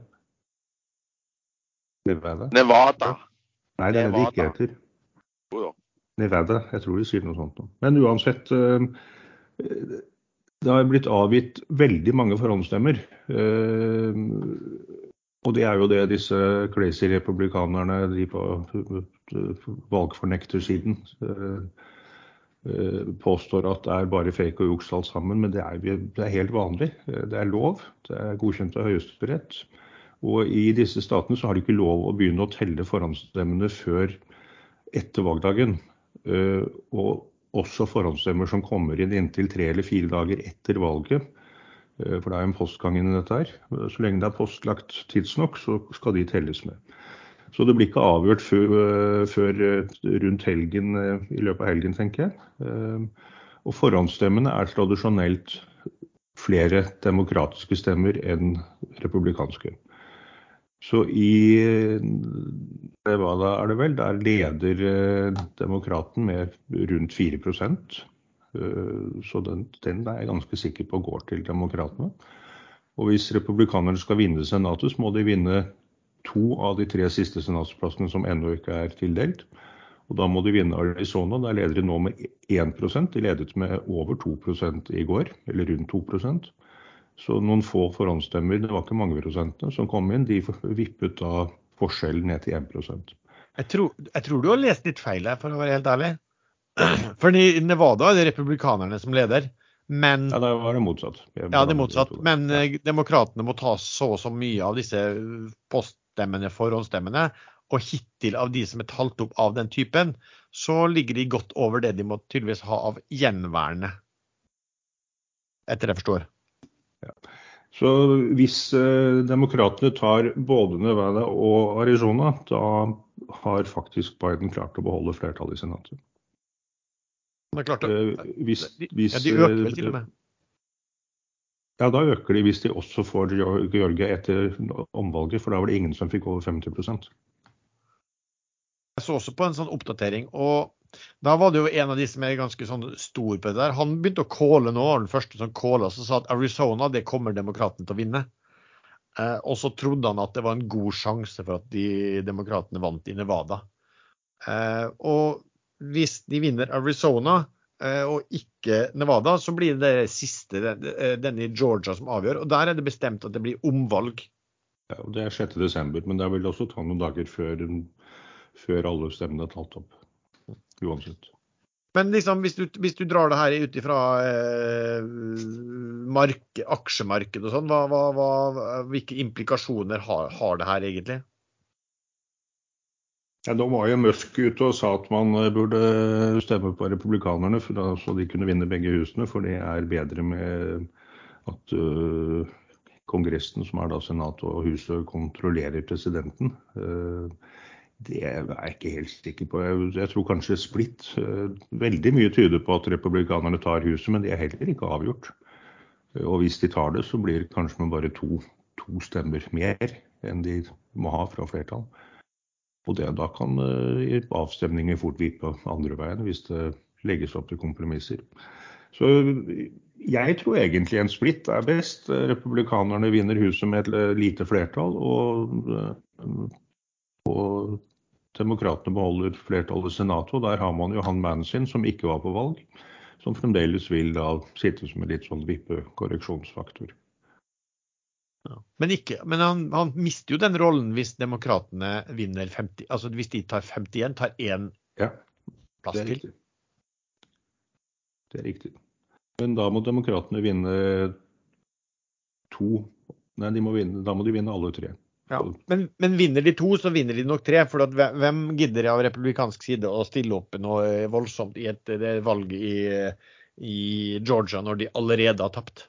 B: Nevada. Nevada.
C: Nei, det er det ikke heter. Nevada. Jeg tror de sier noe sånt. Men uansett. Det har blitt avgitt veldig mange forhåndsstemmer. Og det er jo det disse crazy republikanerne de på valgfornektersiden påstår at det er bare fake og juks alt sammen. Men det er, det er helt vanlig. Det er lov. Det er godkjent av Høyesterett. Og i disse statene så har de ikke lov å begynne å telle forhåndsstemmene før etter valgdagen. Eh, og også forhåndsstemmer som kommer inn inntil tre eller fire dager etter valget. Eh, for det er jo en postgang inn i dette her. Så lenge det er postlagt tidsnok, så skal de telles med. Så det blir ikke avgjort før, eh, før rundt helgen, i løpet av helgen, tenker jeg. Og forhåndsstemmene er tradisjonelt flere demokratiske stemmer enn republikanske. Så i Nevada er det vel, der leder eh, demokraten med rundt 4 eh, Så den, den, er jeg ganske sikker på går til demokratene. Og hvis republikanerne skal vinne senatet, så må de vinne to av de tre siste senatsplassene som ennå ikke er tildelt. Og da må de vinne Arizona. Der leder de nå med 1 De ledet med over 2 i går, eller rundt 2% så noen få forhåndsstemmer, det var ikke mange prosentene som kom inn, de vippet da forskjellen ned til 1%
A: jeg tror, jeg tror du har lest litt feil her, for å være helt ærlig. For i Nevada er det republikanerne som leder. Men,
C: ja, det var det motsatt.
A: Ja, det er motsatt. Men. Eh, demokratene må ta så og så mye av disse poststemmene, forhåndsstemmene. Og hittil av de som er talt opp av den typen, så ligger de godt over det de må tydeligvis ha av gjenværende. Etter det jeg forstår.
C: Ja. Så hvis eh, demokratene tar både Nevada og Arizona, da har faktisk Biden klart å beholde flertallet i senatet.
A: Er klart det.
C: Eh, hvis, hvis,
A: ja, de øker vel til og med?
C: Ja, da øker de hvis de også får Georgia etter omvalget, for da var det ingen som fikk over 50
A: Jeg så også på en sånn oppdatering, og da var det jo en av de som er ganske sånn stor på det der. Han begynte å calle nå, den første som calla, som sa at Arizona det kommer demokratene til å vinne. Eh, og så trodde han at det var en god sjanse for at de demokratene vant i Nevada. Eh, og hvis de vinner Arizona eh, og ikke Nevada, så blir det det siste, eh, denne i Georgia, som avgjør. Og der er det bestemt at det blir omvalg.
C: Ja, og Det er 6.12., men det vil også ta noen dager før, før alle stemmene er talt opp uansett.
A: Men liksom, hvis, du, hvis du drar det her ut ifra eh, mark, aksjemarkedet og sånn, hvilke implikasjoner har, har, det her egentlig?
C: Ja, Nå var jo Musk ute og sa at man eh, burde stemme på republikanerne da, så de kunne vinne begge husene, for det er bedre med at uh, Kongressen, som er da Senatet og Huset, kontrollerer presidenten. Uh, det er jeg ikke helt sikker på. Jeg, tror kanskje splitt. Uh, veldig mye tyder på at republikanerne tar huset, men det er heller ikke avgjort. Og hvis de tar det, så blir det kanskje med bare to, to stemmer mer enn de må ha fra flertall. Og det, da kan uh, avstemninger fort vippe andre veien, hvis det legges opp til kompromisser. Så jeg tror egentlig en splitt er best. Republikanerne vinner huset med et lite flertall. og, og Demokratene beholder flertallet i Senatet, og der har man jo han mannen sin som ikke var på valg, som fremdeles vil da sitte som en litt sånn vippekorreksjonsfaktor.
A: Ja. Men, ikke, men han, han, mister jo den rollen hvis demokratene vinner 50 Altså hvis de tar 51, tar én
C: ja,
A: plass til.
C: Det er riktig. Men da må demokratene vinne to Nei, de må vinne, da må de vinne alle tre.
A: Ja, men, men, vinner de to, så vinner de nok tre. For hvem gidder av republikansk side å stille opp noe voldsomt i et valg i, i Georgia når de allerede har tapt?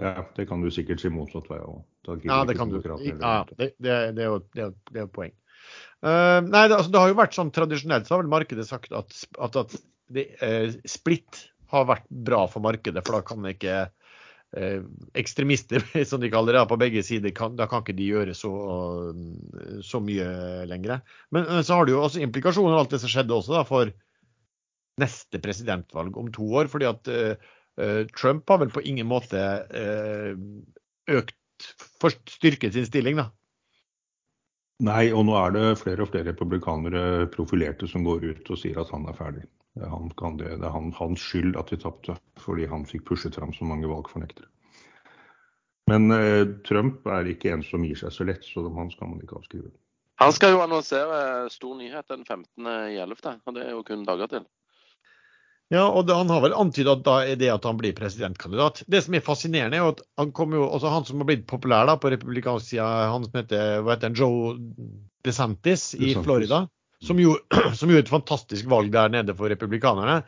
C: Ja, det kan du sikkert si motsatt vei òg.
A: Ja, det kan du. Ja, det, det, det, er jo, det, er jo poeng. Uh, nei, det, altså, det, har jo vært sånn tradisjonelt så har vel markedet sagt at, at, at uh, splitt har vært bra for markedet, for da kan ikke uh, ekstremister, som de kaller det, på begge sider, kan, da kan ikke de gjøre så, så mye lenger. Men så har det jo også implikasjoner, alt det som skjedde også, da, for neste presidentvalg om to år. fordi at Trump har vel på ingen måte økt, styrket sin stilling, da.
C: Nei, og nå er det flere og flere republikanere profilerte som går ut og sier at han er ferdig. Det er, han, det, det er han, hans skyld at vi tapte, fordi han fikk pushet fram så mange valgfornektere. Men eh, Trump er ikke en som gir seg så lett, så han skal man ikke avskrive.
B: Han skal jo annonsere stor nyhet den 15.11., og det er jo kun dager til.
A: Ja, og det, Han har vel antyda at da er det at han blir presidentkandidat. Det som er fascinerende, er at han kom jo, også han som har blitt populær da på republikansk side, han som heter, hva heter han, Joe DeSantis i DeSantis. Florida, som gjorde, som gjorde et fantastisk valg der nede for republikanerne.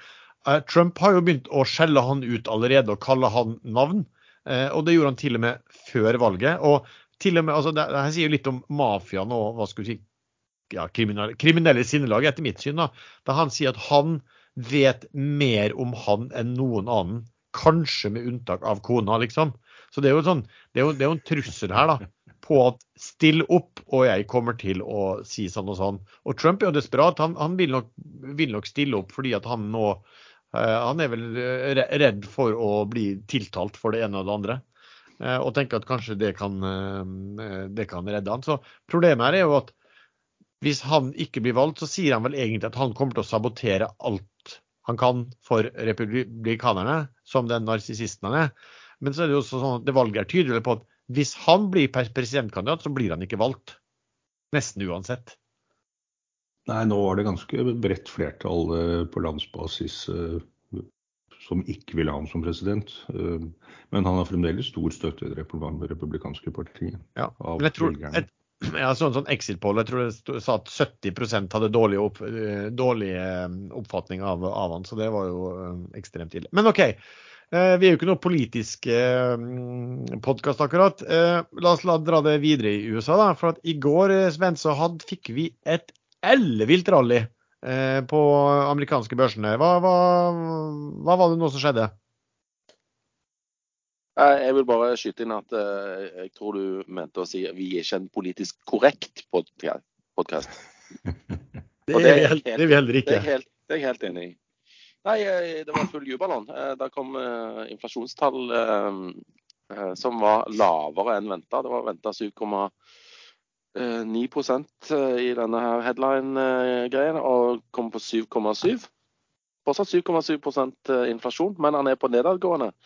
A: Uh, Trump har jo begynt å skjelle han ut allerede og kalle han navn. Uh, og det gjorde han til og med før valget. og til og med, altså det, det sier jo litt om mafiaen og hva skal vi si, ja, kriminelle, kriminelle sinnelag, etter mitt syn. da, da han sier at han vet mer om han enn noen annen. Kanskje med unntak av kona, liksom. Så det er jo, sånn, det er jo, det er jo en trussel her, da. På at still opp, og jeg kommer til å si sånn og sånn. Og Trump er jo desperat. Han, han vil, nok, vil, nok, stille opp fordi at han nå uh, Han er vel redd for å bli tiltalt for det ene og det andre. Uh, og tenker at kanskje det kan, det kan redde han. Så problemet her er jo at hvis han ikke blir valgt, så sier han vel egentlig at han kommer til å sabotere alt han kan for republikanerne, som den narsissisten han er. Men så er det jo sånn at det valget er tydelig på at hvis han blir presidentkandidat, så blir han ikke valgt. Nesten uansett.
C: Nei, nå var det ganske bredt flertall eh, på landsbasis eh, som ikke ville ha ham som president. Eh, men han har fremdeles stor støtte i det republikanske partiet.
A: Ja, men jeg tror, jeg, ja, sånn, sånn Exit-poll. Jeg tror det sa at 70 hadde dårlig, opp, eh, dårlig eh, oppfatning av, av, han, så det var jo eh, ekstremt ille. Men OK. Vi er jo ikke noe politisk podkast akkurat. La oss la dra det videre i USA. da, for I går Sven, så had, fikk vi et ellevilt rally på amerikanske børsene. Hva, hva, hva var det nå som skjedde?
B: Jeg vil bare skyte inn at uh, jeg tror du mente å si at vi er ikke en politisk korrekt podkast.
A: det, det, er vi heller ikke.
B: Det er, helt, det er jeg helt enig i. Nei, eh, det var full jubelån. Eh, Da kom inflasjonstall som var lavere enn venta. Det var venta 7,9% i denne headline-greien, og kom på 7,7. Fortsatt 7,7% inflasjon, men han er på nedadgående.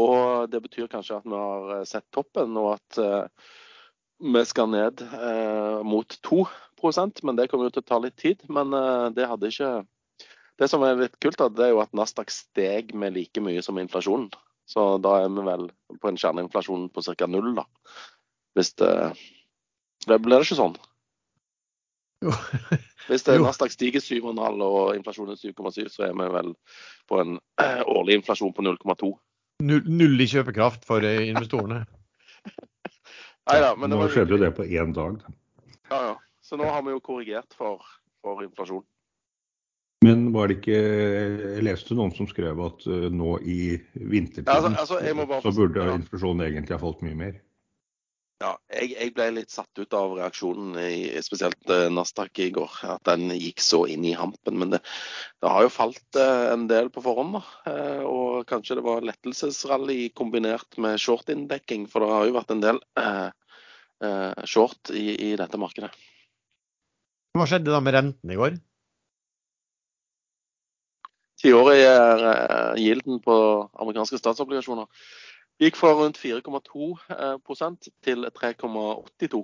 B: Og det betyr kanskje at vi har eh, sett toppen, og at uh, vi skal ned uh, mot 2% men det kommer jo til å ta litt tid. Men det hadde ikke Det som er litt kult, det er jo at Nasdaq steg med like mye som inflasjonen. Så da er vi vel på en kjerneinflasjon på ca. null, da. Hvis det Det blir det ikke sånn?
A: Jo.
B: Hvis det Nasdaq stiger 7,5 og inflasjonen er 7,7, så er vi vel på en årlig inflasjon på 0,2
A: null, i kjøpekraft for investorene. investorene.
B: Neida, men
C: nå skjedde jo det på én dag.
B: Ja, ja. Så nå har vi jo korrigert for, for inflasjon.
C: Men var det ikke Jeg leste noen som skrev at uh, nå i vintertiden
B: altså, altså, bare,
C: så burde inflasjonen egentlig ha falt mye mer.
B: Ja, jeg, jeg, ble litt satt ut av reaksjonen, i, spesielt uh, Nasdaq i går. At den gikk så inn i hampen. Men det, det har jo falt uh, en del på forhånd. da, uh, Og kanskje det var lettelsesrally kombinert med short-inndekking. For det har jo vært en del short i, i, dette markedet.
A: Hva skjedde da med renten i går?
B: Tiårig uh, gilden på amerikanske statsobligasjoner gikk fra rundt 4,2 eh, til 3,82.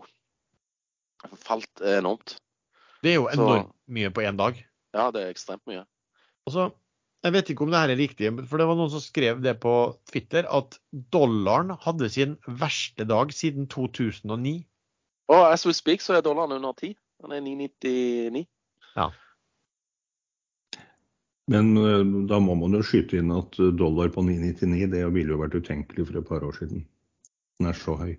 B: Falt enormt.
A: Det er jo enormt Så, mye på én dag.
B: Ja, det er ekstremt mye.
A: Altså, Jeg vet ikke om det her er riktig, for det var noen som skrev det på Twitter, at dollaren hadde sin verste dag siden 2009.
B: Og as we speak så er dollaren under 10. Den er 9,99.
A: Ja.
C: Men eh, da må man jo skyte inn at dollar på 9,99 det ville jo vært utenkelig for et par år siden. Den er så høy.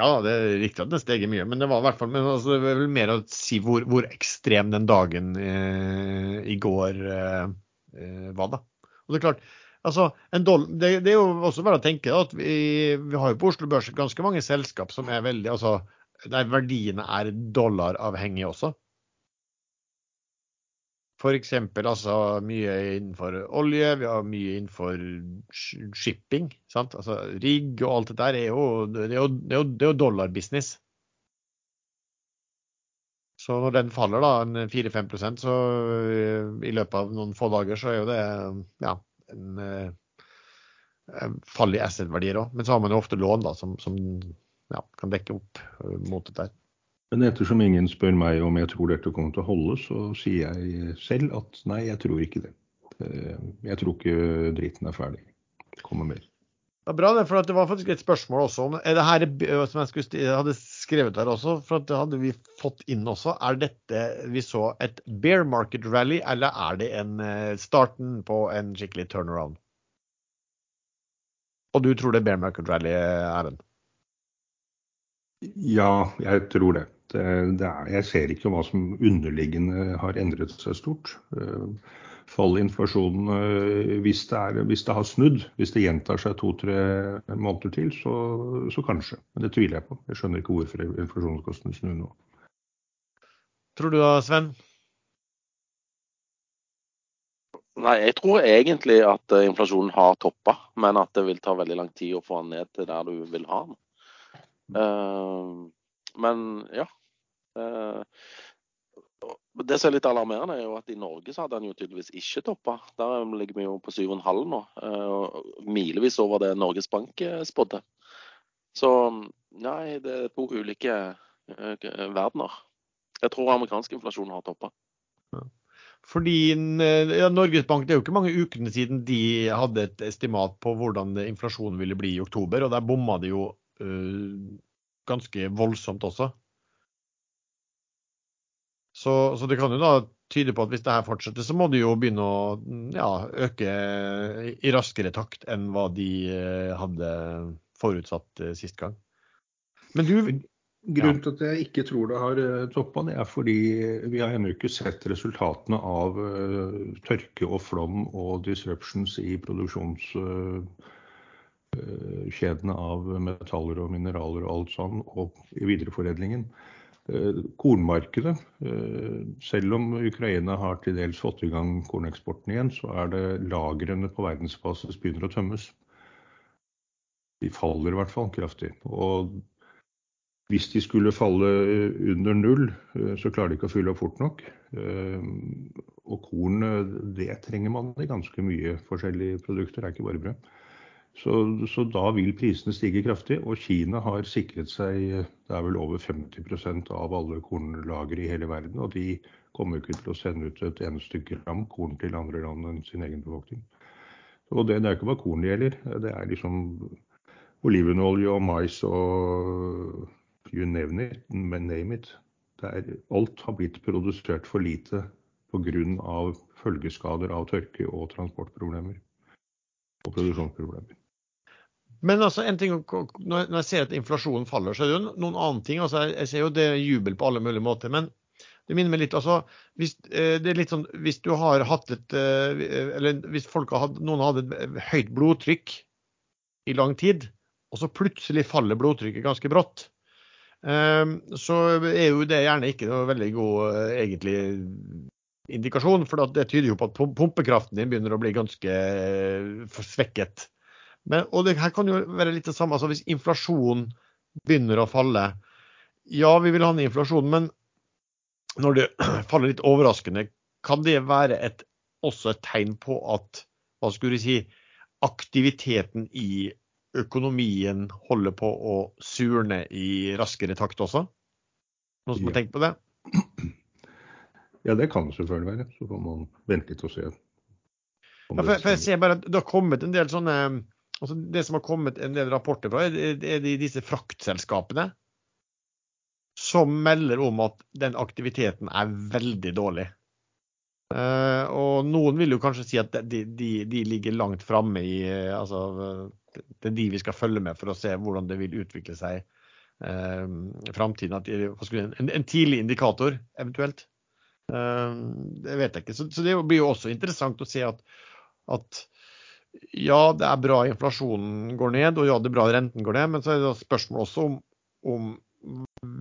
A: Ja, det er riktig at den steger mye, men det var i hvert fall men altså, det er vel mer å si hvor, hvor ekstrem den dagen eh, i går eh, eh var. da. Og Det er klart, altså, dollar, det, det, er jo også bare å tenke da, at vi, vi, har jo på Oslo Børs ganske mange selskap som er veldig, altså, der verdiene er dollaravhengige også. F.eks. altså mye innenfor olje, vi har mye innenfor shipping. sant? Altså Rigg og alt det der er jo, jo, jo, jo dollarbusiness. Så når den faller da en 4-5% så eh, i løpet av noen få dager, så er jo det ja, en, en eh, fall i asset-verdier òg. Men så har man jo ofte lån da, som, som ja, kan dekke opp eh, mot det der.
C: Men ettersom ingen spør meg om jeg tror dette kommer til å holde, så sier jeg selv at nei, jeg tror ikke det. Eh, jeg tror ikke driten er ferdig. Det kommer mer.
A: Det er bra, det, for det var faktisk et spørsmål også om er det her som jeg, skulle, jeg hadde skrevet her også, for det hadde vi fått inn også. Er dette vi så et bear market rally, eller er det en eh, starten på en skikkelig turnaround? Og du tror det er bear market rally, Erlend?
C: Ja, jeg tror det. Eh, er, jeg ser ikke hva som underliggende har endret seg stort. Eh, fall i inflasjonen, eh, hvis det, er, hvis det, har snudd, hvis det gjentar seg to-tre måneder til, så, så, kanskje. Men det tviler jeg på. Jeg skjønner ikke hvorfor inflasjonskostnadene snur nå.
A: Tror du da, Sven?
B: Nei, Jeg tror egentlig at inflasjonen har toppa, men at det vil ta veldig lang tid å få den ned til der du vil ha den. Uh, men ja, det som er litt alarmerende, er jo at i Norge så hadde han jo tydeligvis ikke toppa. Der ligger vi jo på 7,5 nå. Eh, milevis over det Norges Bank eh, spådde. Så nei, det er to ulike verdener. Jeg tror amerikansk inflasjon har toppa.
A: Fordi ja, Norges Bank, Det er jo ikke mange ukene siden de hadde et estimat på hvordan inflasjonen ville bli i oktober, og der bomma de jo uh, ganske voldsomt også. Så, så, det kan jo da tyde på at hvis det her fortsetter, så må de jo begynne å ja, øke i raskere takt enn hva de eh, hadde forutsatt eh, sist gang.
C: Men du Grunnen til at jeg ikke tror det har eh, toppa, det er fordi vi har ennå ikke sett resultatene av tørke og flom og disruptions i produksjonskjedene av metaller og mineraler og alt sånn, og i videreforedlingen. Eh, kornmarkedet. Eh, selv om Ukraina har til dels fått i gang korneksporten igjen, så er det lagrene på verdensbasis begynner å tømmes. De faller i hvert fall kraftig. Og hvis de skulle falle under null, eh, så klarer de ikke å fylle opp fort nok. Og korn, det trenger man i ganske mye forskjellige produkter, det er ikke bare brød. Så, så, da vil prisene stige kraftig. Og Kina har sikret seg det er vel over 50% av alle kornlagre i hele verden. Og de kommer ikke til å sende ut et eneste gram korn til andre land enn sin egen befolkning. Og det, det er ikke bare korn det gjelder. Det er liksom olivenolje og mais og you name it. Name it. Er, alt har blitt produsert for lite pga. følgeskader av tørke og transportproblemer og produksjonsproblemer.
A: Men altså, en ting, når jeg ser at inflasjonen faller, så er det jo noen annen ting. Altså, jeg ser jo det er jubel på alle mulige måter. men det minner meg litt, altså, hvis, eh, det er litt sånn, hvis du har hatt et eh, Eller hvis folk har hatt, noen hatt et høyt blodtrykk i lang tid, og så plutselig faller blodtrykket ganske brått, eh, så er jo det gjerne ikke noe veldig god egentlig indikasjon. For det tyder jo på at pumpekraften din begynner å bli ganske svekket. Men, og det her kan jo være litt det samme. altså Hvis inflasjonen begynner å falle Ja, vi vil ha ned inflasjonen, men når det faller litt overraskende, kan det være et, også et tegn på at hva skulle du si, aktiviteten i økonomien holder på å surne i raskere takt også? Noen som har tenkt på det?
C: Ja, det kan det selvfølgelig være. Så får man vente litt og se.
A: Ja, for, for, jeg ser bare at det har kommet en del sånne altså Det som har kommet en del rapporter fra, er, er disse fraktselskapene som melder om at den aktiviteten er veldig dårlig. Uh, og noen vil jo kanskje si at de, de, de ligger langt framme i uh, altså, Det er de vi skal følge med for å se hvordan det vil utvikle seg uh, i framtiden. En, en, tidlig indikator, eventuelt. Uh, det vet jeg ikke. Så, så, det blir jo også interessant å se at, at ja, det er bra inflasjonen går ned, og ja, det er bra renten går ned. Men så er det spørsmål også om, om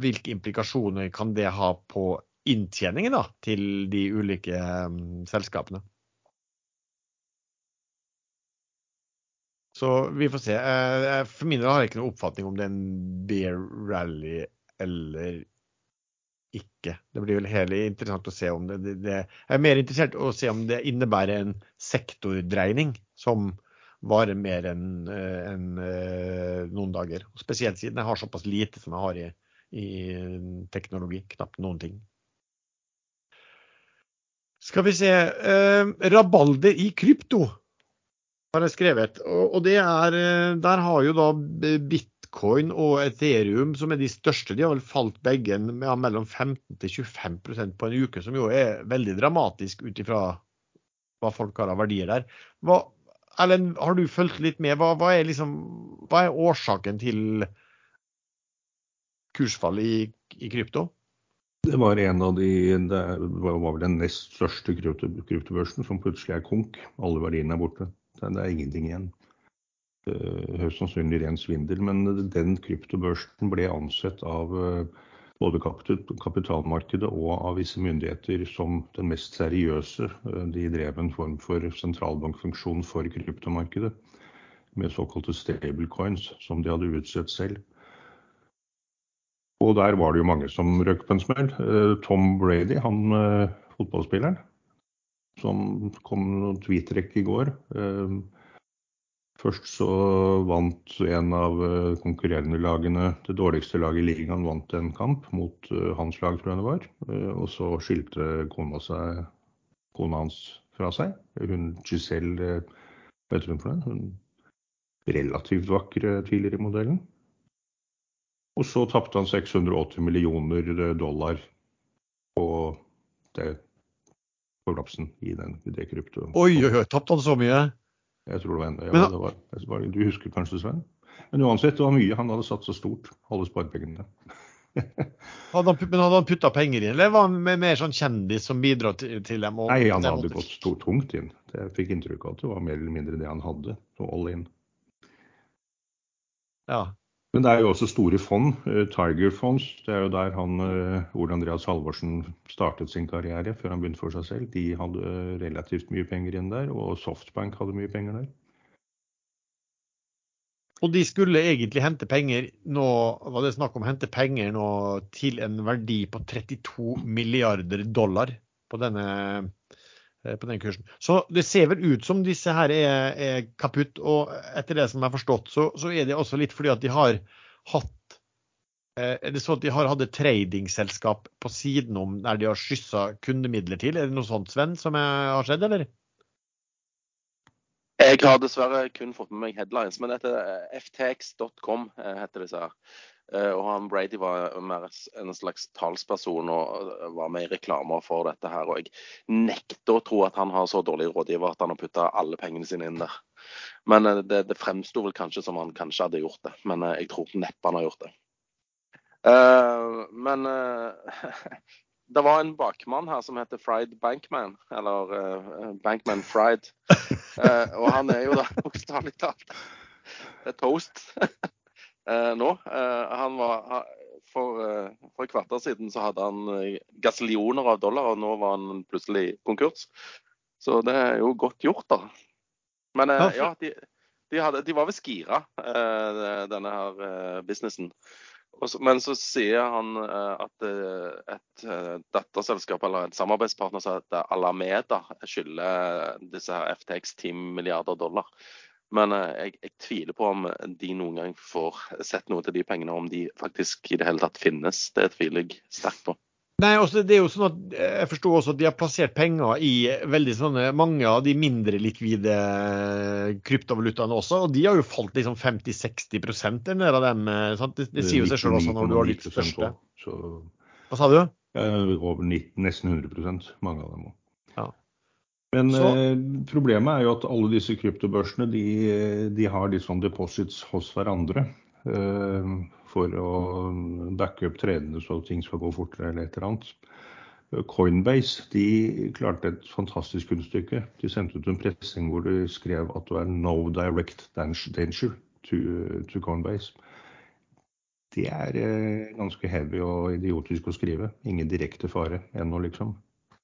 A: hvilke implikasjoner kan det ha på inntjeningen da, til de ulike um, selskapene. Så vi får se. Eh, for min del har jeg ikke noen oppfatning om det er en bear rally eller ikke. Det blir vel hele interessant å se om det, det, det, Jeg er mer interessert å se om det innebærer en sektordreining som varer mer enn en, eh, noen dager. Spesielt siden jeg har såpass lite som jeg har i, i teknologi. Knapt noen ting. Skal vi se eh, Rabalder i krypto har jeg skrevet. Og, og det er eh, Der har jo da bitcoin og Ethereum, som er de største, de har vel falt begge med mellom 15 til 25% på en uke, som jo er veldig dramatisk ut ifra hva folk har av verdier der. Hva, Erlend, har du fulgt litt med? Hva, hva, er liksom, hva, er årsaken til kursfallet i, i krypto?
C: Det var en av de Det var vel den nest største kryptobørsen som plutselig er konk. Alle verdiene er borte. Det er ingenting igjen. Høyst sannsynlig ren svindel. Men den kryptobørsen ble ansett av eh, både kapitalmarkedet og av visse myndigheter som den mest seriøse. Eh, de drev en form for sentralbankfunksjon for kryptomarkedet med såkalte stablecoins, som de hadde utsett selv. Og der var det jo mange som røk på en smell. Eh, Tom Brady, han eh, fotballspilleren, som kom noen tweetrekk i går. Først så vant en av konkurrerende lagene, det dårligste laget i ligaen, vant en kamp mot hans lag, tror jeg det var. Og så skilte kona, seg, kona hans fra seg. Hun Giselle, vet du hun for det? Hun relativt vakre tidligere modellen. Og så tapte han 680 millioner dollar på det kollapsen i, den, det krypto.
A: Oi, oi, oi, tapte han så mye?
C: Jeg tror det var, ja, det var, det var Du husker kanskje, Sven? Men uansett, det var mye. Han hadde satt så stort, alle sparepengene.
A: hadde han, men hadde han putta penger inn, eller var han mer sånn kjendis som bidro til, til dem?
C: Nei, han hadde gått stort, tungt inn. Jeg fikk inntrykk av at det var mer eller mindre det han hadde. Så all in.
A: Ja.
C: Men det er jo også store fond. Eh, Tiger Fonds, det er jo der han eh, Ole Andreas Halvorsen startet sin karriere før han begynte for seg selv. De hadde eh, relativt mye penger igjen der, og Softbank hadde mye penger der.
A: Og de skulle egentlig hente penger nå, var det snakk om å hente penger nå til en verdi på 32 milliarder dollar på denne, på den kursen. Så det ser vel ut som disse her er, er kaputt. Og etter det som jeg har forstått, så, så, er det også litt fordi at de har hatt eh, Er det sånn at de har hatt et tradingselskap på siden om der de har skyssa kundemidler til? Er det noe sånt, Sven, som har skjedd, eller?
B: Jeg har dessverre kun fått med meg headlines, men dette ftx.com eh, heter disse her. Eh, og han Brady var mer en slags talsperson og eh, var med i reklamer for dette her. Og jeg nekter å tro at han har så dårlig rådgiver at han har putta alle pengene sine inn der. Men eh, det, det fremsto vel kanskje som han kanskje hadde gjort det. Men jeg tror neppe han har gjort det. Uh, men uh, det var en bakmann her som heter Fried Bankman, eller uh, Bankman Fried. og han er jo da bokstavelig talt toast. Eh, nå. Eh, han var, for, eh, for et kvarter siden så hadde han gasillioner av dollar, og nå var han plutselig konkurs. Så det er jo godt gjort, da. Men ja, de, de, hadde, de var ved Skira, denne her businessen. men så sier han at et datterselskap eller et samarbeidspartner sa at Alameda skylder disse her FTX 10 milliarder dollar. Men jeg, jeg, tviler på om de noen gang får sett noe til de pengene, om de faktisk i det hele tatt finnes. Det tviler jeg sterkt på.
A: Nei, også, altså, det er jo sånn at Jeg forstår også at de har plassert penger i veldig sånne, mange av de mindre likvide kryptovalutaene også. Og de har jo falt liksom 50-60 en del av dem. Eh, sant? Det, det sier jo seg selv også når du har litt største. Så... Hva sa du?
C: Over 90, nesten 100% mange av dem òg. Ja. Men eh, problemet er jo at alle disse kryptobørsene de, de har litt sånn deposits hos hverandre. Eh, for å backe opp tredene så ting skal gå fortere eller et eller annet. Coinbase de klarte et fantastisk kunststykke. De sendte ut en pressing hvor de skrev at det er 'no direct danger to, to Coinbase'. Det er eh, ganske heavy og idiotisk å skrive. Ingen direkte fare ennå, liksom.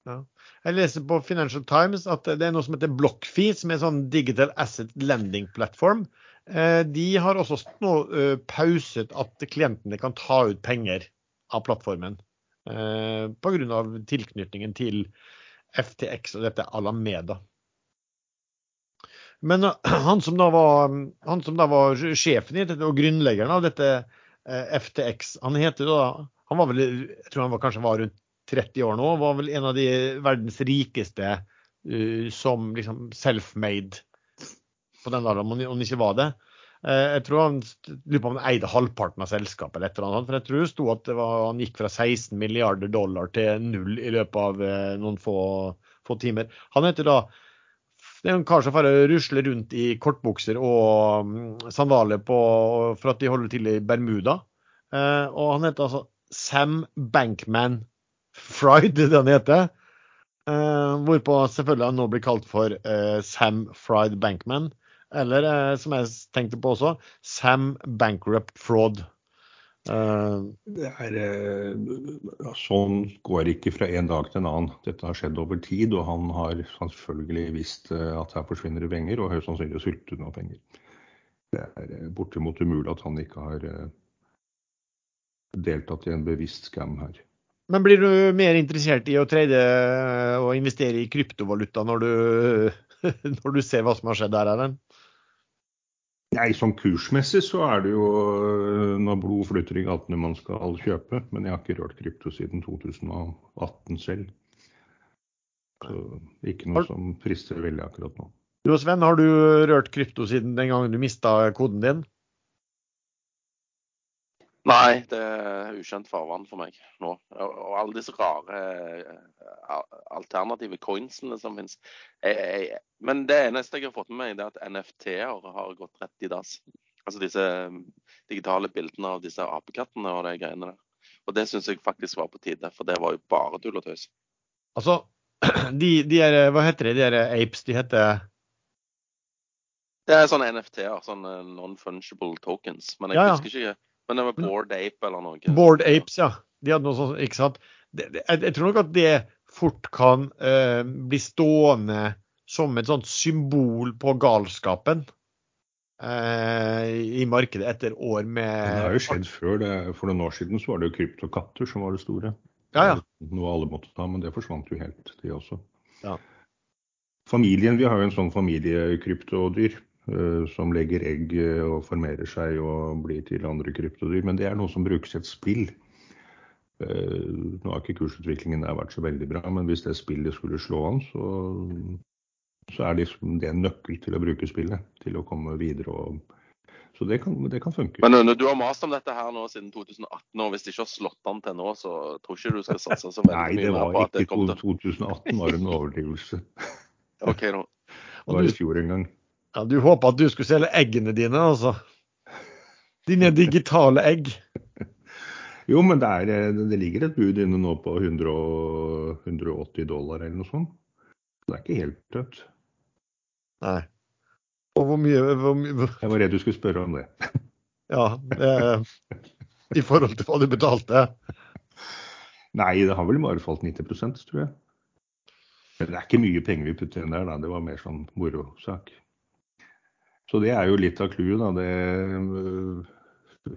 A: Ja. Jeg leser på Financial Times at det er noe som heter BlockFi, som er en sånn digital asset lending platform. Eh, de har også nå eh, pauset at klientene kan ta ut penger av plattformen eh, pga. tilknytningen til FTX og dette Alameda. Men han som da var, som da var sjefen i dette, og grunnleggeren av dette FTX, han heter da Han var vel, jeg tror han var, kanskje var rundt 30 år nå, var vel en av de verdens rikeste uh, som liksom self-made på den dagen, om han ikke var det. Uh, jeg tror han lurer på om han eide halvparten av selskapet. eller et eller annet, for Jeg tror det sto at det var, han gikk fra 16 milliarder dollar til null i løpet av uh, noen få, få timer. Han heter da det er en kar som rusler rundt i kortbukser og mm, sandaler på, for at de holder til i Bermuda. Og han heter altså Sam Bankman Fried, det han heter. hvorpå selvfølgelig han nå blir kalt for Sam Fried Bankman. Eller uh, som jeg tenkte på også, Sam Bankrupt Fraud.
C: Uh, det er, uh, sånn går ikke fra en dag til en annen. Dette har skjedd over tid, og han har selvfølgelig visst uh, at her forsvinner det penger, og høyst sannsynlig sultet unna penger. Det er bortimot umulig at han ikke har deltatt i en bevisst scam her.
A: Men blir du mer interessert i å trade og investere i kryptovaluta når du, når du ser hva som har skjedd der, Erlend?
C: Nei, sånn kursmessig så er det jo øh, når blod flytter i gatene man skal kjøpe. Men jeg har ikke rørt krypto siden 2018 selv. Så ikke noe som frister veldig akkurat nå.
A: Du og Sven, har du rørt krypto siden den gangen du mista koden din?
B: Nei, det er ukjent farvann for meg nå. Og alle disse rare eh, alternative coinsene som finnes. Men det eneste jeg har fått med meg, er at NFT-er har gått rett i dass. Altså disse mm, digitale bildene av disse apekattene og de greiene der. Og det syns jeg faktisk var på tide, for det var jo bare tull og tøys.
A: Altså, de, de er, hva heter de, de er apes? De heter
B: Det er sånne NFT-er, sånne non-fungible tokens. Men jeg ja, ja. husker ikke men det var Bored Ape eller noe?
A: Bored Apes, ja. De hadde noe sånt, ikke sant. Jeg, jeg, tror nok at det fort kan uh, bli stående som et sånt symbol på galskapen uh, i markedet etter år med
C: Det har jo skjedd før. Det, for noen år siden så var det jo kryptokatter som var det store.
A: Ja, ja.
C: Noe alle måtte ta, men det forsvant jo helt, de også.
A: Ja.
C: Familien, Vi har jo en sånn familiekryptodyr. Eh, som legger egg eh, og formerer seg og blir til andre kryptodyr. Men det er noe som brukes i et spill. Eh, nå har ikke kursutviklingen der vært så veldig bra, men hvis det spillet skulle slå an, så, så er det, det en nøkkel til å bruke spillet. Til å komme videre. Og, så det kan, det kan funke.
B: Men du har mast om dette her nå siden 2018, og hvis det ikke har slått an til nå, så tror ikke du skal satse så veldig
C: mye mer på at det kom til Nei, det var ikke 2018, var en overdrivelse.
B: ok, nå.
C: Det var i fjor en gang.
A: Ja, Du håper at du skulle selge eggene dine, altså? Dine digitale egg?
C: Jo, men det, er, det ligger et bud inne nå på 100, 180 dollar eller noe sånt. Det er ikke helt dødt.
A: Nei. Og hvor mye, hvor mye
C: Jeg var redd du skulle spørre om det.
A: Ja, det, i forhold til hva du betalte?
C: Nei, det har vel bare falt 90% tror jeg. Men det er ikke mye penger vi putter inn der, da. Det var mer sånn morosak. Så det er jo litt av clouet. Det,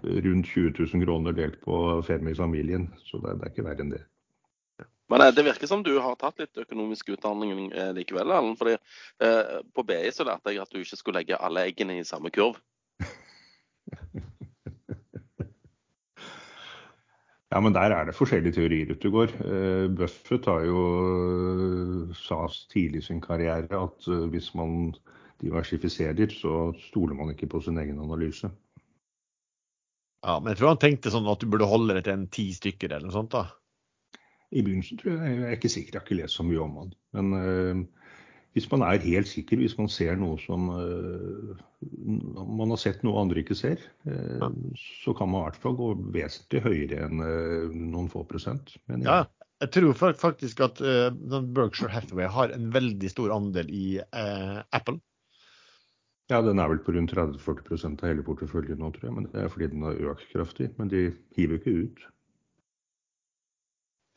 C: rundt 20 000 kroner delt på fem i familien. Så det, det er ikke verre enn det.
B: Men det virker som du har tatt litt økonomisk utdanning likevel, Erlend. fordi eh, På BI så lærte jeg at du ikke skulle legge alle eggene i samme kurv.
C: Ja, men der er det forskjellige teorier ute og går. Buffett har jo sa tidlig i sin karriere at hvis man diversifiserer, så stoler man ikke på sin egen analyse.
A: Ja, men jeg tror han tenkte sånn at du burde holde det til en ti stykker eller noe sånt, da.
C: I begynnelsen tror jeg jeg er ikke sikker, jeg har ikke lest så mye om han. Men øh, hvis man er helt sikker, hvis man ser noe som øh, man har sett noe andre ikke ser, øh, ja. så kan man i hvert fall gå vesentlig høyere enn noen få prosent.
A: Men, ja. ja. Jeg tror faktisk at Berkshire Hathaway har en veldig stor andel i Apple.
C: Ja, den er vel på rundt 30-40% av hele porteføljen nå, tror jeg. Men det er fordi den har økt kraftig. Men de hiver ikke ut.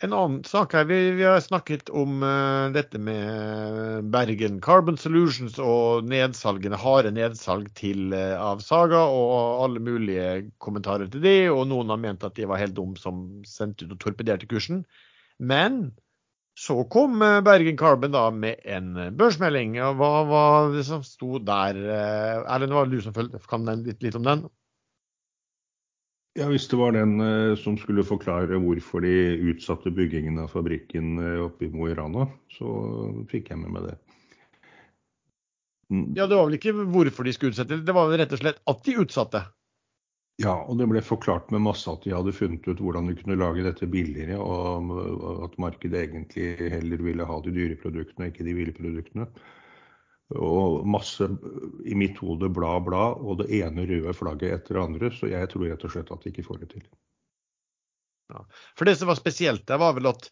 A: En annen sak her. Vi, vi har snakket om uh, dette med Bergen Carbon Solutions og nedsalgene, harde nedsalg til, uh, av Saga og alle mulige kommentarer til det. Og noen har ment at de var helt dumme som sendte ut og torpederte kursen. Men så kom eh, Bergen Carbon da med en eh, børsmelding. Hva var det som sto der? Eh, Erlend, var det du som følte, kan litt, litt om den?
C: Ja, Hvis det var den som skulle forklare hvorfor de utsatte byggingen av fabrikken oppe i Mo i Rana, så fikk jeg med meg det.
A: Ja, Det var vel ikke hvorfor de skulle utsette, det var rett og slett at de utsatte?
C: Ja, og det ble forklart med masse at de hadde funnet ut hvordan de kunne lage dette billigere, og at markedet egentlig heller ville ha de dyre produktene, ikke de ville produktene. Og masse i mitt hode bla, bla, og det ene røde flagget etter det andre. Så jeg tror rett og slett at de ikke får det til.
A: Ja. For det som var spesielt der, var vel at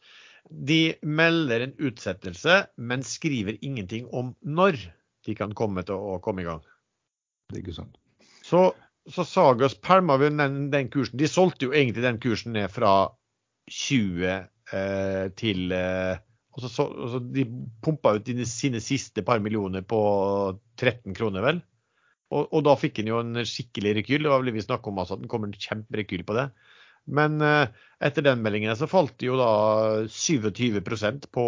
A: de melder en utsettelse, men skriver ingenting om når de kan komme til å komme i gang.
C: Det er ikke sant.
A: Så så Sagas pælma vi den, den, kursen. De solgte jo egentlig den kursen ned fra 20 eh, til eh, og så, og så De pumpa ut sine siste par millioner på 13 kroner, vel. Og, og da fikk han jo en skikkelig rekyl. Det var vel vi snakka om altså, at den kommer en kjemperekyl på det. Men eh, etter den meldingen så falt det jo da 27% på,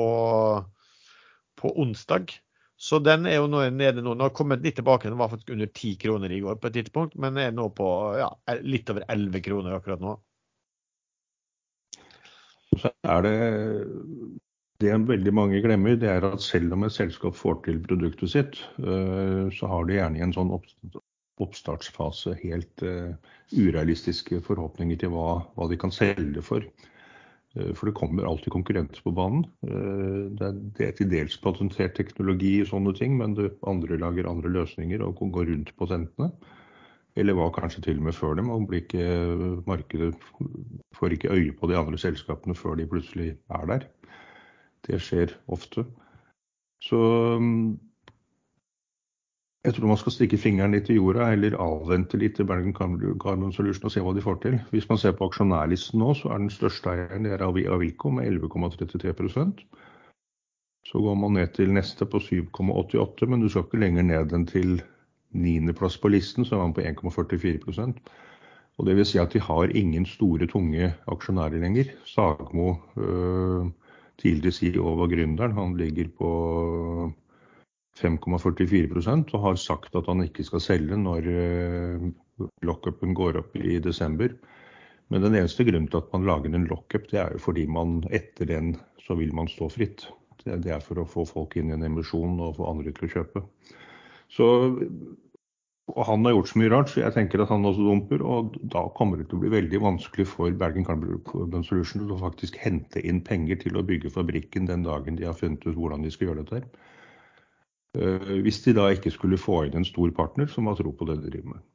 A: på onsdag. Så den er jo nå nede nå. Den har kommet litt tilbake. Den var faktisk under 10 kroner i går på et tidspunkt, men er nå på ja, litt over 11 kroner akkurat nå.
C: Så er det det veldig mange glemmer, det er at selv om et selskap får til produktet sitt, eh, så har de gjerne i en sånn oppstartsfase helt eh, urealistiske forhåpninger til hva, hva de kan selge for. Eh, for det kommer alltid konkurrenter på banen. Eh, det er til dels patentert teknologi og sånne ting, men andre lager andre løsninger og går rundt patentene. Eller var kanskje til og med før dem. og ikke, Markedet får ikke øye på de andre selskapene før de plutselig er der. Det skjer ofte. Så jeg tror man skal stikke fingeren litt i jorda eller avvente litt til Bergen Carbon Solution og se hva de får til. Hvis man ser på aksjonærlisten nå, så er den største eieren der Avilco med 11,33% Så går man ned til neste på 7,88, men du skal ikke lenger ned enn til niendeplass på listen, så er man på 1,44% Og det vil si at de har ingen store, tunge aksjonærer lenger. Sagmo, øh, tidligere CEO var gründeren, han ligger på 5,44 og har sagt at han ikke skal selge når eh, lockupen går opp i desember. Men den eneste grunnen til at man lager en lockup, det er jo fordi man etter den så vil man stå fritt. Det er for å få folk inn i en emisjon og få andre til å kjøpe. Så, han har gjort så mye rart, så jeg tenker at han også dumper. Og da kommer det til å bli veldig vanskelig for Bergen Carbon Solution å faktisk hente inn penger til å bygge fabrikken den dagen de har funnet ut hvordan de skal gjøre dette. Eh, hvis de da ikke skulle få inn en stor partner som har tro på det de driver med.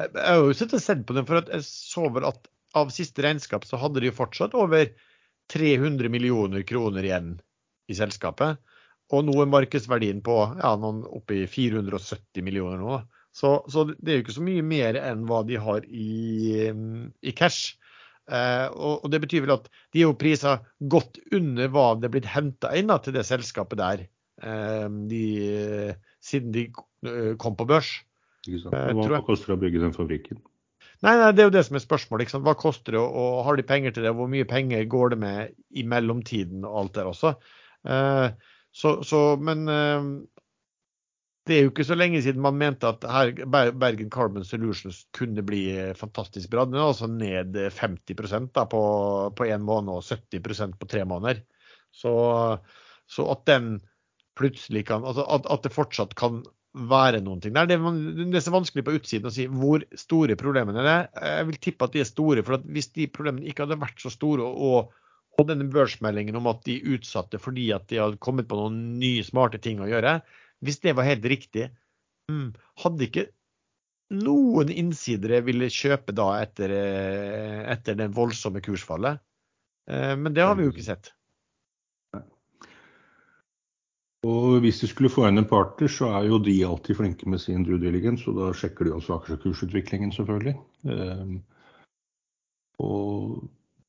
A: Jeg har jo sett og sett på det, for jeg så vel at av siste regnskap så hadde de jo fortsatt over 300 millioner kroner igjen i selskapet. Og nå er markedsverdien på ja, noen oppi 470 millioner nå. Så, så, det er jo ikke så mye mer enn hva de har i, i cash. Eh, og, og, det betyr vel at de er jo priser godt under hva det er blitt henta inn til det selskapet der de, siden de eh, kom på børs.
C: Hva koster det å bygge den fabrikken?
A: Nei, nei, det er jo det som er spørsmålet. Hva koster det, og har de penger til det? Hvor mye penger går det med i mellomtiden og alt der også? Uh, så, så, men uh, det er jo ikke så lenge siden man mente at her, Bergen Carbon Solutions kunne bli fantastisk bra. Den er altså ned 50 da, på, én en måned og 70% på tre måneder. Så, så, at den plutselig kan altså at, at, det fortsatt kan være noen ting der. Det, det er så vanskelig på utsiden å si hvor store problemene er. Jeg vil tippe at de er store. for Hvis de problemene ikke hadde vært så store, og, og denne børsmeldingen om at de utsatte fordi at de hadde kommet på noen nye, smarte ting å gjøre, hvis det var helt riktig, hmm, hadde ikke noen innsidere ville kjøpe da etter, eh, etter det voldsomme kursfallet? Eh, men det har vi jo ikke sett.
C: Og hvis de skulle få inn en partner, så er jo de alltid flinke med sin due diligence, og da sjekker de også aksjekursutviklingen, selvfølgelig. Eh, og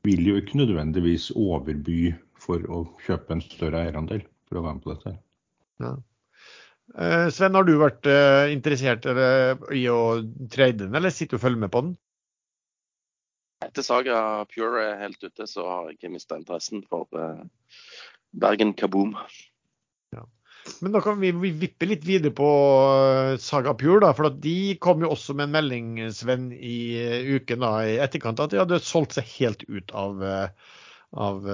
C: vil jo ikke nødvendigvis overby for å kjøpe en større eierandel for å være med på dette. Ja.
A: Eh, Sven, har du vært eh, interessert i å trade den, eller sitter du og følger med på den?
B: Etter Saga Pure er helt ute, så har jeg ikke mista interessen for eh, Bergen Kaboom.
A: Ja. Men da kan vi, vi vippe litt videre på Saga Pure, da, for de kom jo også med en melding Sven, i uken da, i etterkant at de hadde solgt seg helt ut av, av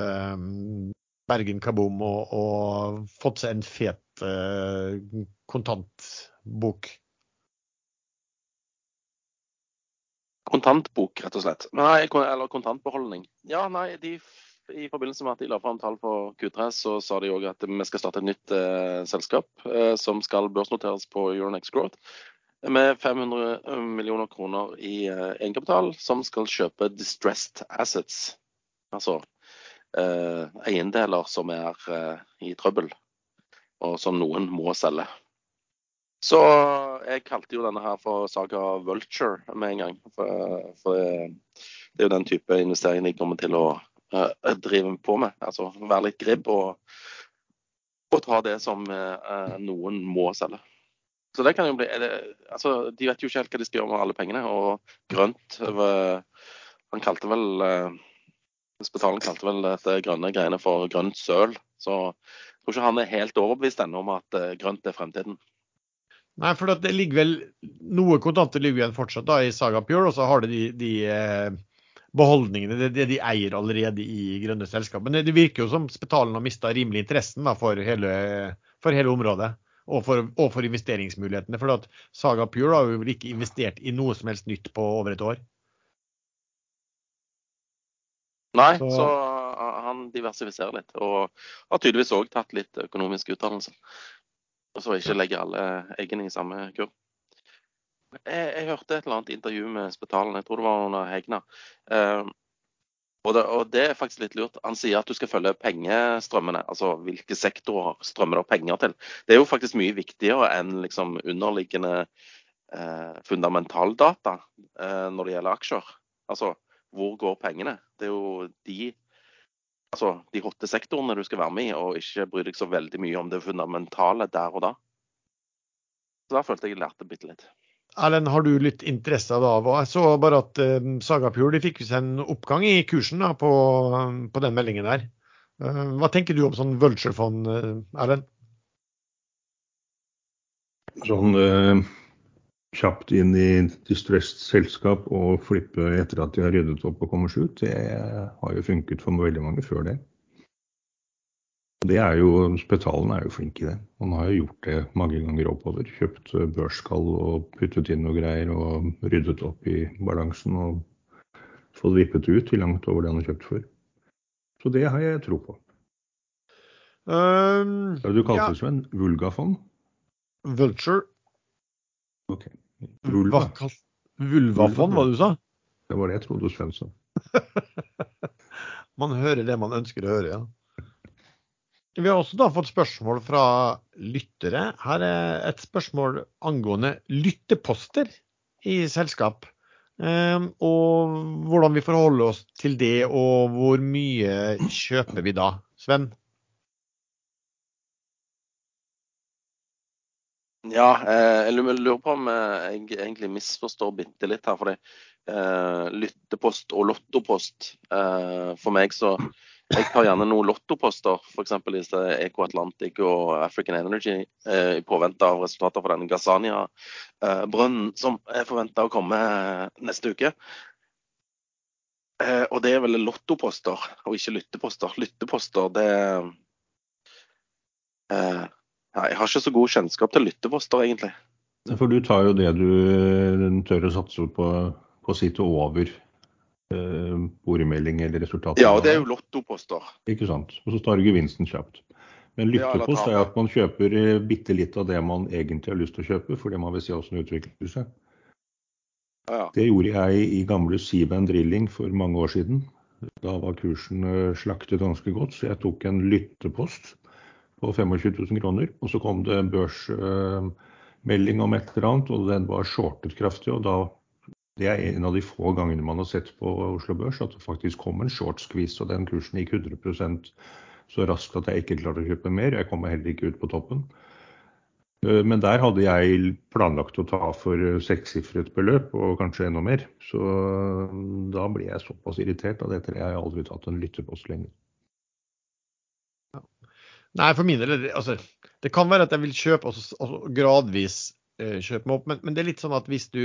A: Bergen Kaboom og, og fått seg en fet uh, kontantbok?
B: Kontantbok, rett og slett. Nei, eller kontantbeholdning. Ja, nei, de, I forbindelse med at de la fram tall for Q3, så sa de òg at vi skal starte et nytt eh, selskap eh, som skal børsnoteres på Euronex Growth. Med 500 eh, millioner kroner i eh, egenkapital, som skal kjøpe distressed assets. Altså eh, eiendeler som er eh, i trøbbel og som noen må selge. Så jeg kalte jo denne her for Saga Vulture med en gang. For, for det er jo den type investering de kommer til å uh, drive på med. Altså være litt gribb og, og ta det som uh, noen må selge. Så det kan jo bli det, altså, De vet jo ikke helt hva de skal gjøre med alle pengene. Og grønt uh, Han kalte vel Spetalen kalte vel dette grønne greiene for grønt søl. Så tror ikke han er helt overbevist ennå om at grønt er fremtiden.
A: Nei, for det ligger vel noe kontanter ligger igjen fortsatt da i Saga Pure, og så har det de, de eh, beholdningene, det, det, de eier allerede i grønne selskap. Men det, virker jo som Spetalen har mista rimelig interessen da, for, hele, for, hele, området. Og for, og for investeringsmulighetene. For at Saga Pure har jo ikke investert i noe som helst nytt på over et år.
B: Nei, så, så han diversifiserer litt. Og har tydeligvis òg tatt litt økonomisk utdannelse. Og så ikke legger alle eggene i samme kurv. Jeg, jeg, hørte et eller annet intervju med Spetalen, jeg tror det var under Hegna. Uh, og, det, og det, er faktisk litt lurt. Han sier at du skal følge pengestrømmene. Altså hvilke sektorer strømmer det penger til. Det er jo faktisk mye viktigere enn liksom underliggende uh, fundamentaldata uh, når det gjelder aksjer. Altså hvor går pengene? Det er jo de altså, de hotte sektorene du skal være med i, og ikke bry deg så veldig mye om det fundamentale der og da. Så da følte jeg jeg lærte bitte litt.
A: Erlend, har du litt interesse av? Jeg så bare at uh, Sagapur de fikk seg en oppgang i kursen da, på, på, den meldingen der. Uh, hva tenker du om sånn vulture-fond, uh, Erlend?
C: Sånn eh, kjapt inn i distressed selskap og flippe etter at de har ryddet opp og kommer seg ut, det har jo funket for veldig mange før det. Det er jo, Spetalen er jo flink i det. Han har jo gjort det mange ganger oppover. Kjøpt børsskall og puttet inn noe greier og ryddet opp i balansen og fått vippet ut til langt over det han har kjøpt for. Så det har jeg tro på. Um, du kalte det, som Sven? Vulgafond?
A: Vulture.
C: Ok.
A: Vulva. Vulvafond, hva du sa?
C: Det var det jeg trodde Sven sa.
A: man hører det man ønsker å høre, ja. Vi har også da fått spørsmål fra lyttere. Her er et spørsmål angående lytteposter i selskap. Um, og hvordan vi forholder oss til det, og hvor mye kjøper vi da? Sven?
B: Ja, jeg lurer på om jeg egentlig misforstår bitte litt her. fordi eh, lyttepost og lottopost eh, For meg så Jeg tar gjerne noen lottoposter, f.eks. i Eco Atlantic og African Energy, eh, i påvente av resultater fra den Gazania-brønnen som er forventa å komme neste uke. Eh, og det er vel lottoposter, og ikke lytteposter. Lytteposter, det eh, Jeg har ikke så god kjennskap til lytteposter, egentlig.
C: For du tar jo det du tør å satse på på å over eh, boremelding eller resultat.
B: Ja, og det er jo lottoposter.
C: Ikke sant. Og så tar du gevinsten kjapt. Men lyttepost er at man kjøper eh, bitte litt av det man egentlig har lyst til å kjøpe, fordi man vil se hvordan det utvikler seg. Ja. Det gjorde jeg i gamle Seaband Drilling for mange år siden. Da var kursen eh, slaktet ganske godt, så jeg tok en lyttepost på 25 000 kroner. Og så kom det børsmelding om et eller annet, og den var shortet kraftig. Og da det er en av de få gangene man har sett på Oslo Børs at det faktisk kom en short squeeze, og den kursen gikk 100% så raskt at jeg ikke klarte å kjøpe mer. Jeg kommer heller ikke ut på toppen. Eh, men der hadde jeg planlagt å ta for sekssifret beløp, og kanskje enda mer. Så eh, da blir jeg såpass irritert at etter det har jeg aldri tatt en lytterpost lenger.
A: Nei, for min del altså, Det kan være at jeg vil kjøpe og gradvis eh, kjøpe meg opp, men, men, det er litt sånn at hvis du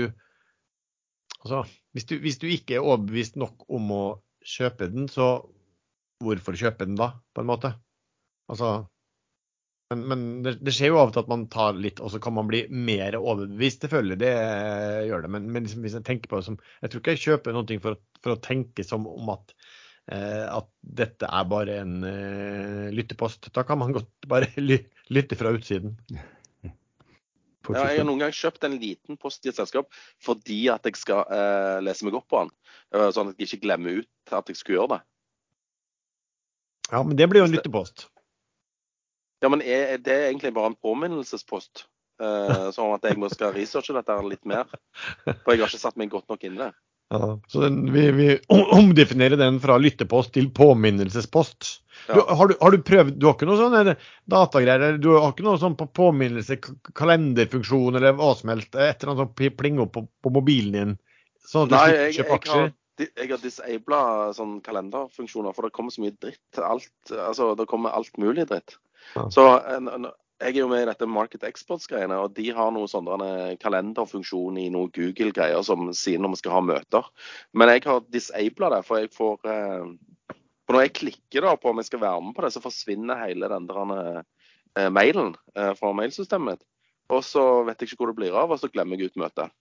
A: Altså, hvis du, hvis du ikke er overbevist nok om å kjøpe den, så hvorfor kjøpe den da, på en måte? Altså, men, men det, det, skjer jo av og til at man tar litt, og så kan man bli mer overbevist. Selvfølgelig, det gjør det. Men, men liksom, hvis jeg tenker på det som Jeg tror ikke jeg kjøper noe for, for, å tenke som om at, eh, at dette er bare en eh, lyttepost. Da kan man godt bare lytte fra utsiden.
B: Ja, jeg har noen gang kjøpt en liten post i et selskap fordi at jeg skal eh, lese meg opp på den. Eh, sånn at jeg ikke glemmer ut at jeg skulle gjøre det.
A: Ja, men det blir jo en lyttepost.
B: Ja, men er, det er egentlig bare en påminnelsespost. Eh, sånn at jeg må skal researche dette litt mer. For jeg har ikke satt meg godt nok inn i det.
A: Ja, så den, vi, vi, omdefinerer den fra lyttepost til påminnelsespost. Ja. Du, har, du, har, du, prøvd Du har ikke noe sånn datagreier? Du har ikke noe sånn på påminnelse, kalenderfunksjon eller hva som helst? Et eller annet som plinger opp på, på, mobilen din? Sånn
B: at du Nei, jeg, jeg, aksjer? jeg har disabla sånn kalenderfunksjoner, for det kommer så mye dritt. Alt, altså, det kommer alt mulig dritt. Ja. Så jeg er jo med i dette Market Experts-greiene, og de har noe sånn kalenderfunksjon i noe Google-greier som sier når vi skal ha møter. Men jeg har disabla det, for jeg får eh, For når jeg klikker da på om jeg skal være med på det, så forsvinner hele den der eh, mailen eh, fra mailsystemet mitt. Og så vet jeg ikke hvor det blir av, og så glemmer jeg ut møtet.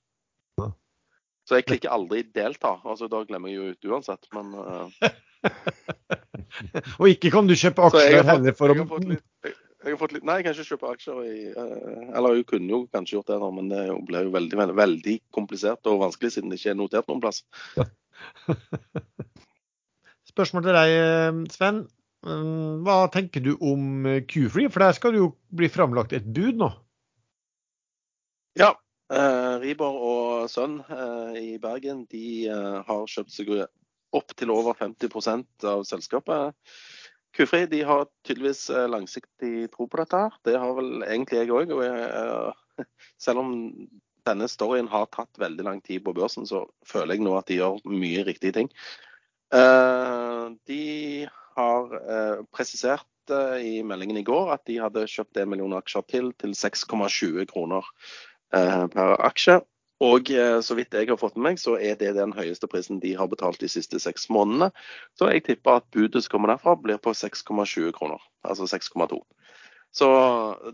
B: Så jeg klikker aldri 'delta'. altså Da glemmer jeg jo ut uansett, men uh...
A: Og ikke kan du kjøpe aksjer heller for å
B: jeg har fått litt, nei, jeg kan ikke kjøpe aksjer i uh, Eller jeg kunne jo kanskje gjort det, da, men det ble jo veldig, veldig, veldig, komplisert og vanskelig siden det ikke er notert noen plass.
A: Spørsmål til deg, eh, Sven. Mm, hva tenker du om Q-Free? For der skal det jo bli framlagt et bud nå?
B: Ja. Eh, Ribor og Sønn eh, i Bergen de har kjøpt seg opp til over 50% av selskapet. Kufri de har tydeligvis eh, langsiktig tro på dette. her. Det har vel egentlig jeg òg. Og selv om denne storyen har tatt veldig lang tid på børsen, så føler jeg nå at de gjør mye riktige ting. Uh, de har presisert i meldingen i går at de hadde kjøpt 1 million aksjer til til 6,20 kroner per aksje. Og eh, så vidt jeg har fått med meg, så er det den høyeste prisen de har betalt de siste seks månedene. Så jeg tipper at budet som kommer derfra, blir på 6,20 kroner. Altså 6,2. Så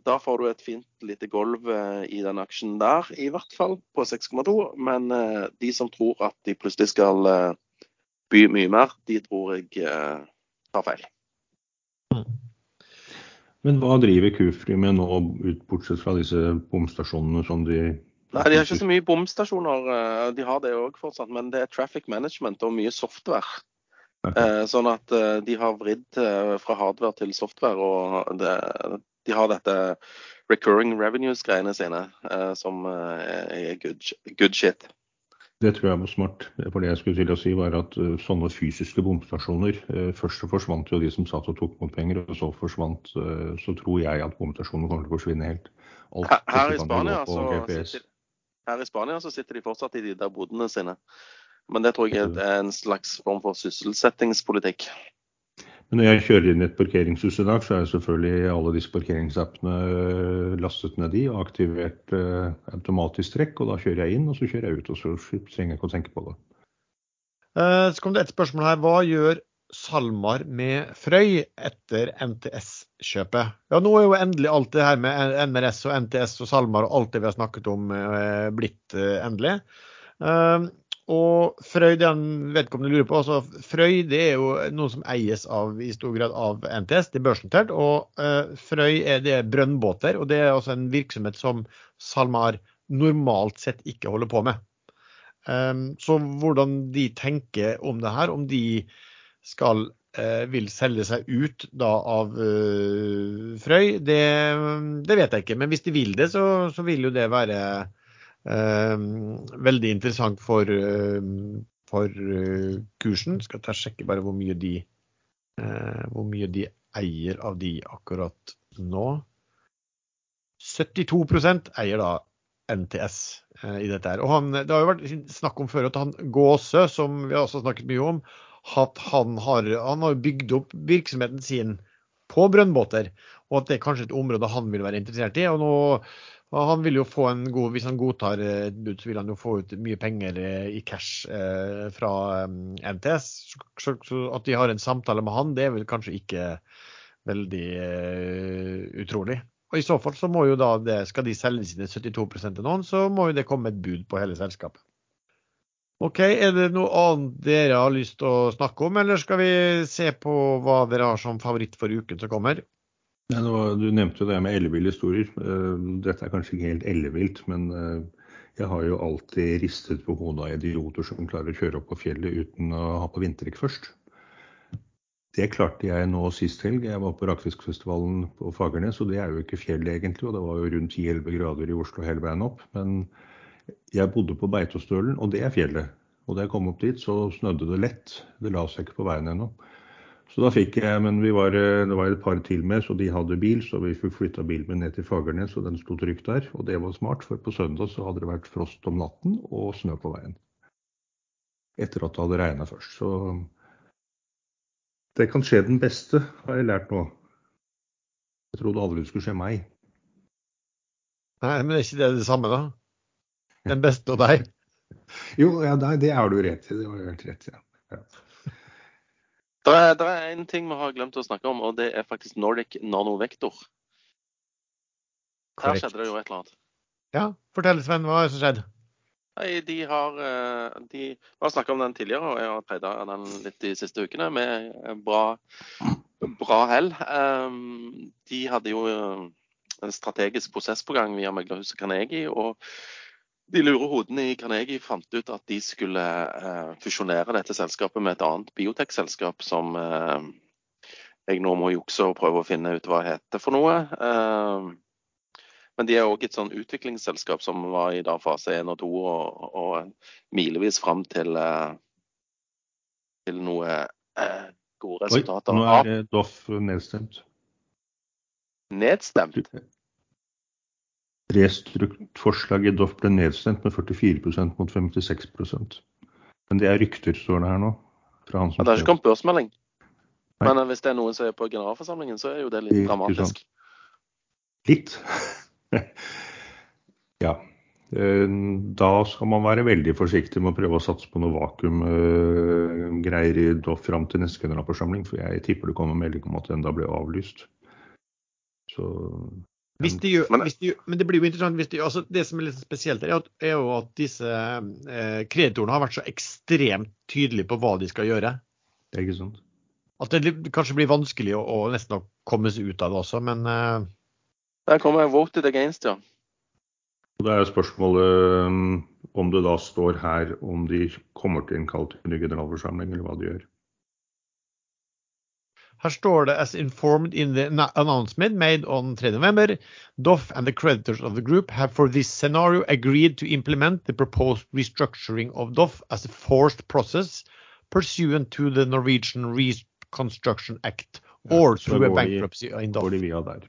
B: da får du et fint lite gulv eh, i den aksjen der, i hvert fall på 6,2. Men eh, de som tror at de plutselig skal by mye mer, de tror jeg tar feil.
C: Men hva driver Kufri med nå, bortsett fra disse bomstasjonene som de
B: Nei, de har ikke så mye bomstasjoner. Eh, de har det òg fortsatt, men det er traffic management og mye software. Okay. Eh, sånn at eh, de har vridd fra hardware til software, og det, de har dette recurring revenues-greiene sine som er good, good, shit.
C: Det tror jeg var smart. For det jeg skulle til å si var at sånne fysiske bomstasjoner Først så forsvant jo de som satt og tok mot penger, og så forsvant Så tror jeg at bomstasjonene kommer til å forsvinne helt. Alt
B: Her, her, i Spania, så sitter, her i Spania så sitter de fortsatt i de der bodene sine. Men det tror jeg er en slags form for sysselsettingspolitikk.
C: Men når jeg kjører inn i et parkeringshus i dag, så er selvfølgelig alle disse parkeringsappene øh, lastet ned i og aktivert øh, automatisk trekk. Og da kjører jeg inn, og så kjører jeg ut. Og så trenger jeg ikke å tenke på det.
A: Eh, Så kom det et spørsmål her. Hva gjør SalMar med Frøy etter NTS-kjøpet? Ja, nå er jo endelig alt det her med NRS og NTS og SalMar og alt det vi har snakket om, eh, blitt eh, endelig. Eh, Og Frøy, den vedkommende lurer på, altså Frøy det er jo noe som eies av, i stor grad av NTS, det er børsnotert. Og eh, Frøy er det er brønnbåter, og det er altså en virksomhet som SalMar normalt sett ikke holder på med. Um, så hvordan de tenker om det her, om de skal eh, vil selge seg ut da av eh, Frøy, det, det vet jeg ikke. Men hvis de vil det, så, så vil jo det være eh, veldig interessant for, for kursen. Skal ta sjekke bare hvor mye de hvor mye de eier av de akkurat nå. 72% eier da NTS i dette her. Og han, det har jo vært snakk om før at han Gåsø, som vi har også snakket mye om, at han har, han har bygd opp virksomheten sin på brønnbåter, og at det er kanskje et område han vil være interessert i. og nå han vil jo få en god, Hvis han godtar et bud, så vil han jo få ut mye penger eh, i cash eh, fra eh, NTS. Så, så, at de har en samtale med han, det er vel kanskje ikke veldig eh, utrolig. Og I så fall så må jo da det, skal de selge sine 72 til noen, så må jo det komme et bud på hele selskapet. OK, er det noe annet dere har lyst til å snakke om, eller skal vi se på hva dere har som favoritt for uken som kommer?
C: Ja, var, du nevnte jo det med elleville historier. Eh, Dette er kanskje ikke helt ellevilt, men eh, jeg har jo alltid ristet på hodet av idioter som klarer å kjøre opp på fjellet uten å ha på vinterdekk først. Det klarte jeg nå sist helg. Jeg var på Rakfiskfestivalen på Fagernes, og det er jo ikke fjell egentlig. Og det var jo rundt 10-11 grader i Oslo hele veien opp. Men jeg bodde på Beitostølen, og det er fjellet. Og da jeg kom opp dit, så snødde det lett. Det la seg ikke på veien ennå. Så da fikk jeg, men var, det var et par til med, så de hadde bil. Så vi fikk flytta bilen min ned til Fagernes, og den sto trygt der. Og det var smart, for på søndag så hadde det vært frost om natten og snø på veien. Etter at det hadde regna først. Så det kan skje den beste, har jeg lært nå. Jeg trodde aldri det skulle skje meg.
A: Nei, men er ikke det det samme, da? Den beste av deg?
C: Jo, ja, det, har du rett i. Det har du helt rett i. Ja. Ja.
B: Det er, det er en ting vi har glemt å snakke om, og det er faktisk Nordic Nanovektor. Her skjedde det jo et eller annet.
A: Ja, fortell Sven, hva er det som skjedde?
B: Nei, de har eh, de, Vi har snakka om den tidligere, og jeg har preida den litt de siste ukene med bra, bra hell. Um, de hadde jo en strategisk prosess på gang via meglerhuset Carnegie. og de lure hodene i Carnegie fant ut at de skulle eh, fusjonere dette selskapet med et annet biotekselskap som eh, jeg nå må jukse og prøve å finne ut hva heter for noe. Eh, men de er òg et sånn utviklingsselskap som var i da fase 1 og 2 og, og milevis fram til, til noe gode
C: Oi,
B: resultater.
C: nå er Doff nedstemt.
B: Nedstemt.
C: Restrukt-forslaget i Doff ble nedstemt med 44% mot 56% Men det er rykter, står det her nå. Fra han
B: Ja, det har ikke kommet børsmelding.
C: Nei.
B: Men eh, hvis det er noen som er på generalforsamlingen, så er jo det litt
C: Ikke
B: dramatisk.
C: Litt. ja. Eh, Da skal man være veldig forsiktig med å prøve å satse på noe vakuumgreier i Doff fram til neste generalforsamling, for jeg tipper det kommer melding om at den da ble avlyst. Så
A: de gjør,
B: Men-
A: hvis de, gjør- men det blir jo interessant hvis de, altså Det som er litt spesielt, er, at, er jo at disse eh, kreditorene har vært så ekstremt tydelige på hva de skal gjøre.
C: det er ikke sant.
A: At det kanskje blir vanskelig å, å nesten å komme seg ut av det også, men eh,
B: Der kommer voted against, ja.
C: Det er spørsmålet um, om det da står her om de kommer til innkalt til ny generalforsamling, eller hva de gjør.
A: Her står det as informed in the announcement made on 3 November, Doff and the creditors of the group have for this scenario agreed to implement the proposed restructuring of Doff as a forced process pursuant to the Norwegian Reconstruction Act or
C: ja,
A: through a bankruptcy in Doff.
C: Går de via der.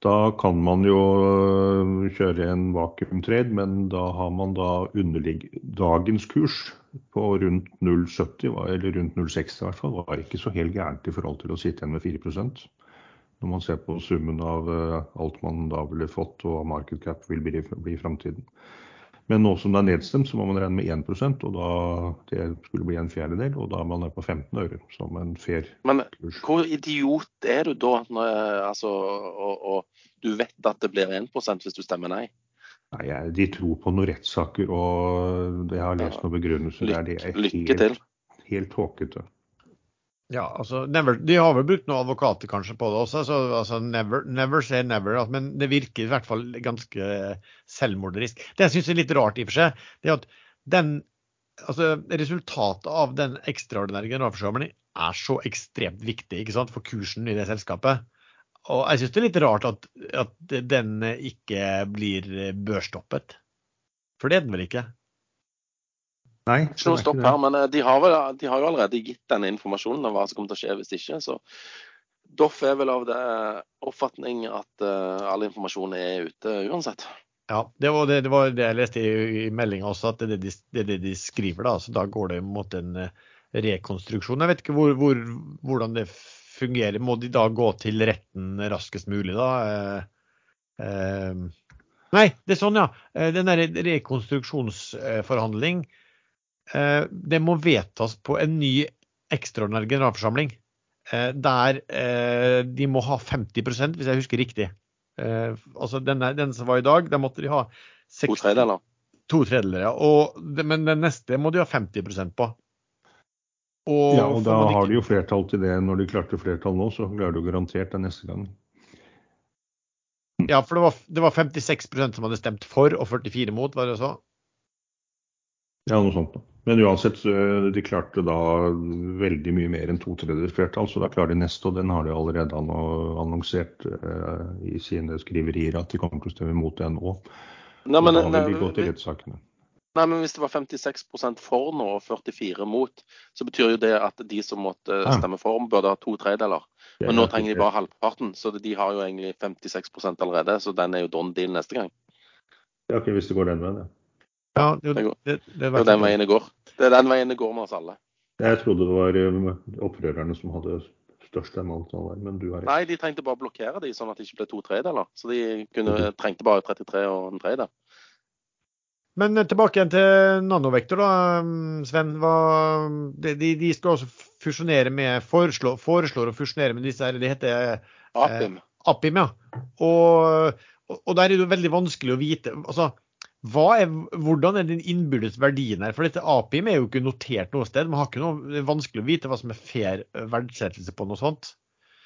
C: Da kan man jo øh, kjøre en vakuumtrade, men da har man da underligg... Dagens kurs på rundt 0,70, eller rundt 0,60 i hvert fall, var ikke så helt gærent i forhold til å sitte igjen med 4% Når man ser på summen av øh, alt man da ville fått og market cap vil bli i framtiden. Men nå som det er nedstemt, så må man regne med 1 og da det skulle bli en fjerdedel. Og da er man nede på 15 øre som en fair
B: Men
C: kurs.
B: hvor idiot er du da, når, altså, og, og du vet at det blir 1% hvis du stemmer nei?
C: Nei, jeg, De tror på noen rettssaker, og jeg har lest noen begrunnelser der. Det er
B: Lykke til.
C: helt, helt tåkete.
A: Ja, altså, never, De har vel brukt noen advokater kanskje på det også, så altså, never, never say never. altså, Men det virker i hvert fall ganske selvmorderisk. Det jeg syns er litt rart, i og for seg, det er at den, altså, resultatet av den ekstraordinære generalforsamlingen er så ekstremt viktig ikke sant, for kursen i det selskapet. Og jeg syns det er litt rart at, at den ikke blir børstoppet. For det er den vel ikke?
C: Nei,
B: Ikke noe stopp her, men eh, de har, vel, de har jo allerede gitt denne informasjonen om hva som kommer til å skje hvis ikke. Så Doff er vel av det oppfatning at uh, all informasjon er ute uansett.
A: Ja, det var det, det, var det jeg leste i, i meldinga også, at det er det, de, det de skriver. da, så Da går det mot en eh, rekonstruksjon. Jeg vet ikke hvor, hvor, hvordan det fungerer. Må de da gå til retten raskest mulig, da? Eh, eh, nei, det er sånn, ja. Eh, Den der rekonstruksjonsforhandling, eh, det må vedtas på en ny ekstraordinær generalforsamling. Eh, der eh, de må ha 50 hvis jeg husker riktig. Eh, altså denne, den som var i dag, der måtte de ha
B: To
A: 60
B: tredjedeler.
A: To tredjedeler, ja. Og, men den neste må de ha 50% på. Og,
C: Ja, og da
A: man
C: har de jo flertall til det. Når de klarte flertall nå, så klarer du garantert det neste gang.
A: Ja, for det var, det var 56% som hadde stemt for, og 44 mot, var det så?
C: Ja, noe sånt. Men uansett, de klarte da veldig mye mer enn to tredjedels flertall, så da klarer de neste, og den har de allerede annonsert eh, i sine skriverier at de kommer til å stemme imot det nå.
B: Nei, men,
C: da vil de gå til
B: nei, men hvis det var 56% for nå og 44 mot, så betyr jo det at de som måtte stemme for, burde ha to tredjedeler. Men nå
C: er
B: trenger de bare halvparten, så de har jo egentlig 56% allerede. Så den er jo don deal neste gang.
C: Ja, ikke hvis det går den veien, ja.
A: Ja, det,
B: Det
A: det, det,
B: er den veien det går. Det er den veien det går med oss alle.
C: Jeg trodde det var eh, opprørerne som hadde størst stemmeantall der, men du har ikke.
B: Nei, de trengte bare å blokkere de, sånn at det ikke ble to tredeler. Så de kunne,
C: Mhm.
B: trengte bare 33 og en tredjedel.
A: Men eh, tilbake igjen til Nanovektor, da, Sven. Hva, de, de de skal også fusjonere med foreslå, Foreslår å fusjonere med disse her, det heter
B: Apim.
A: Apim, ja. Og, og, og der er det jo veldig vanskelig å vite. altså er, hvordan er den innbyrdes verdien her? For dette Apim er jo ikke notert noe sted. Man har ikke noe, det er vanskelig å vite hva som er fair verdsettelse på noe sånt.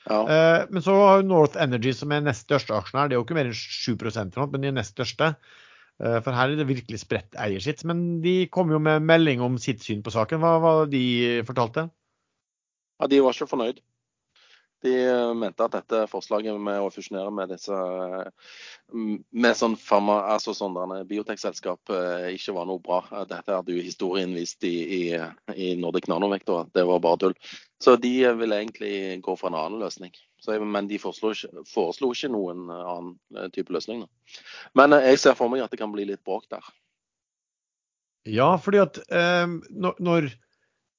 B: Ja.
A: Uh, men så har jo North Energy, som er nest største aksjonær, det er jo ikke mer enn 7 eller noe, men de er nest største. Eh, for her er det virkelig spredt eier sitt. Men de kom jo med melding om sitt syn på saken. Hva var de fortalte?
B: ja, de var ikke fornøyd. De eh, mente at dette forslaget med å fusjonere med disse eh, med sånn farma, altså sånn biotekselskap eh, ikke var noe bra. Eh, Dette hadde jo historien vist i, i, i Nordic Nanovektor, at det var bare tull. Så de eh, ville egentlig gå for en annen løsning. Så, men de foreslo ikke, foreslo ikke noen annen eh, type løsning. Da. Men eh, jeg ser for meg at det kan bli litt bråk der.
A: Ja, fordi at eh, når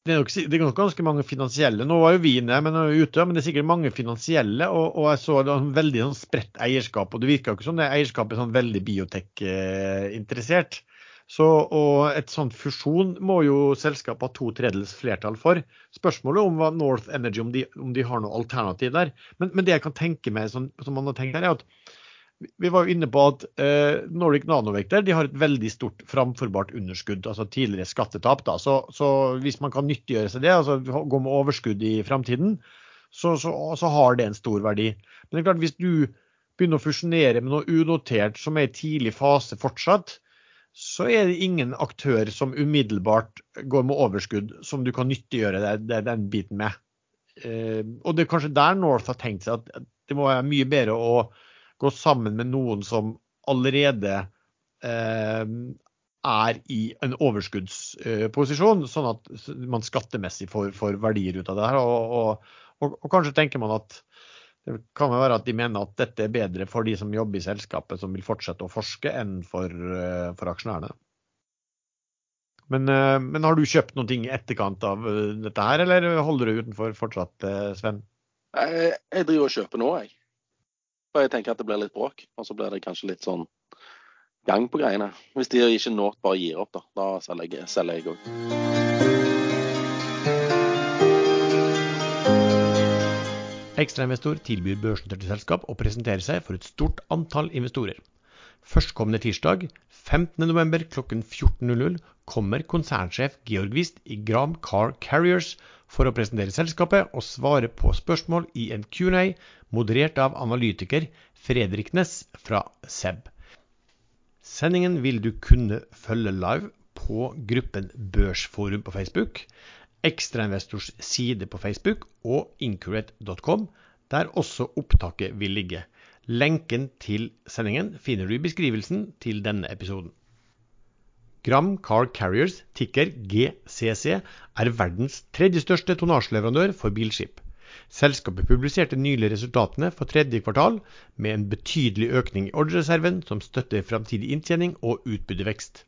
A: det er, nok, det er nok ganske mange finansielle. Nå var jo vi inne, men, ute, men det er sikkert mange finansielle. Og, og jeg så det var veldig sånn spredt eierskap. Og det virka ikke som det eierskapet er sånn veldig biotek-interessert. Så, og et sånt fusjon må jo selskapet ha to tredjedels flertall for. Spørsmålet om hva North Energy om de, om de har noe alternativ der. Men, men det jeg kan tenke meg, som, som man har tenkt her, er at vi var jo inne på at eh, Nordic Nanovekter de har et veldig stort framforbart underskudd, altså tidligere skattetap. Da. Så, så hvis man kan nyttiggjøre seg det, altså gå med overskudd i framtiden, så, så, så har det en stor verdi. Men det er klart hvis du begynner å fusjonere med noe unotert som er i tidlig fase fortsatt, så er det ingen aktør som umiddelbart går med overskudd som du kan nyttiggjøre deg den, biten med. Eh, og det er kanskje der North har tenkt seg at det må være mye bedre å gå sammen med noen som allerede eh, er i en overskuddsposisjon, sånn at man skattemessig får, får verdier ut av det her. Og, og, og, og kanskje tenker man at Det kan være at de mener at dette er bedre for de som jobber i selskapet som vil fortsette å forske, enn for, eh, for aksjonærene. Men, eh, men, har du kjøpt noe i etterkant av eh, dette her, eller holder du utenfor fortsatt, Sven?
B: Jeg, jeg driver og kjøper nå, jeg. Og jeg tenker at det blir litt bråk. Og så blir det kanskje litt sånn gang på greiene. Hvis de ikke nå bare gir opp, da. Da selger jeg òg.
A: Ekstrainvestor tilbyr børsnoterte selskap å presentere seg for et stort antall investorer. Førstkommende tirsdag, 15.11. kl. 14.00 kommer konsernsjef Georg Wist i Gram Car Carriers for å presentere selskapet og svare på spørsmål i en Q&A moderert av analytiker Fredrik Ness fra SEB. Sendingen vil du kunne følge live på gruppen Børsforum på Facebook ekstrainvestors side på Facebook og incurate.com, der også opptaket vil ligge. Lenken til sendingen finner du i beskrivelsen til denne episoden. Gram Car Carriers, ticker GCC, er verdens tredje største tonnasjeleverandør for bilskip. Selskapet publiserte nylig resultatene for tredje kvartal, med en betydelig økning i ordrereserven som støtter framtidig inntjening og utbyttevekst.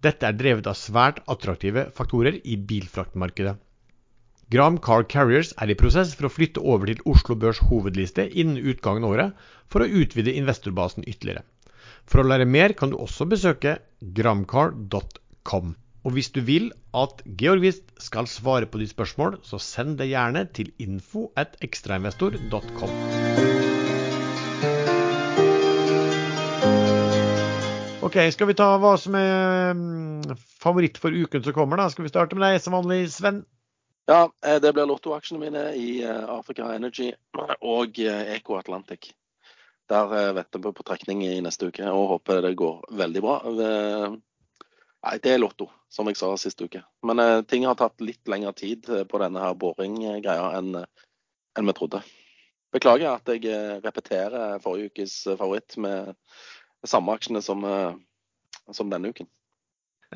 A: Dette er drevet av svært attraktive faktorer i bilfraktmarkedet. Gram Car Carriers er i prosess for å flytte over til Oslo Børs hovedliste innen utgangen av året, for å utvide investorbasen ytterligere. For å lære mer kan du også besøke gramcar.com. Og hvis du vil at Georg Wist skal svare på ditt spørsmål, så send det gjerne til info at ekstrainvestor.com. Ok, Skal vi ta hva som er mm, favoritt for uken som kommer? da? Skal vi starte med deg som vanlig, Sven?
B: Ja, eh, det blir lottoaksjene mine i eh, Africa Energy og eh, Eco Atlantic. Der venter vi på trekning i neste uke og håper det går veldig bra. Nei, det er Lotto, som jeg sa sist uke. Men ting har tatt litt lengre tid på denne her boring-greia enn, enn vi trodde. Beklager at jeg repeterer forrige ukes favoritt med samme aksjene som, som denne uken.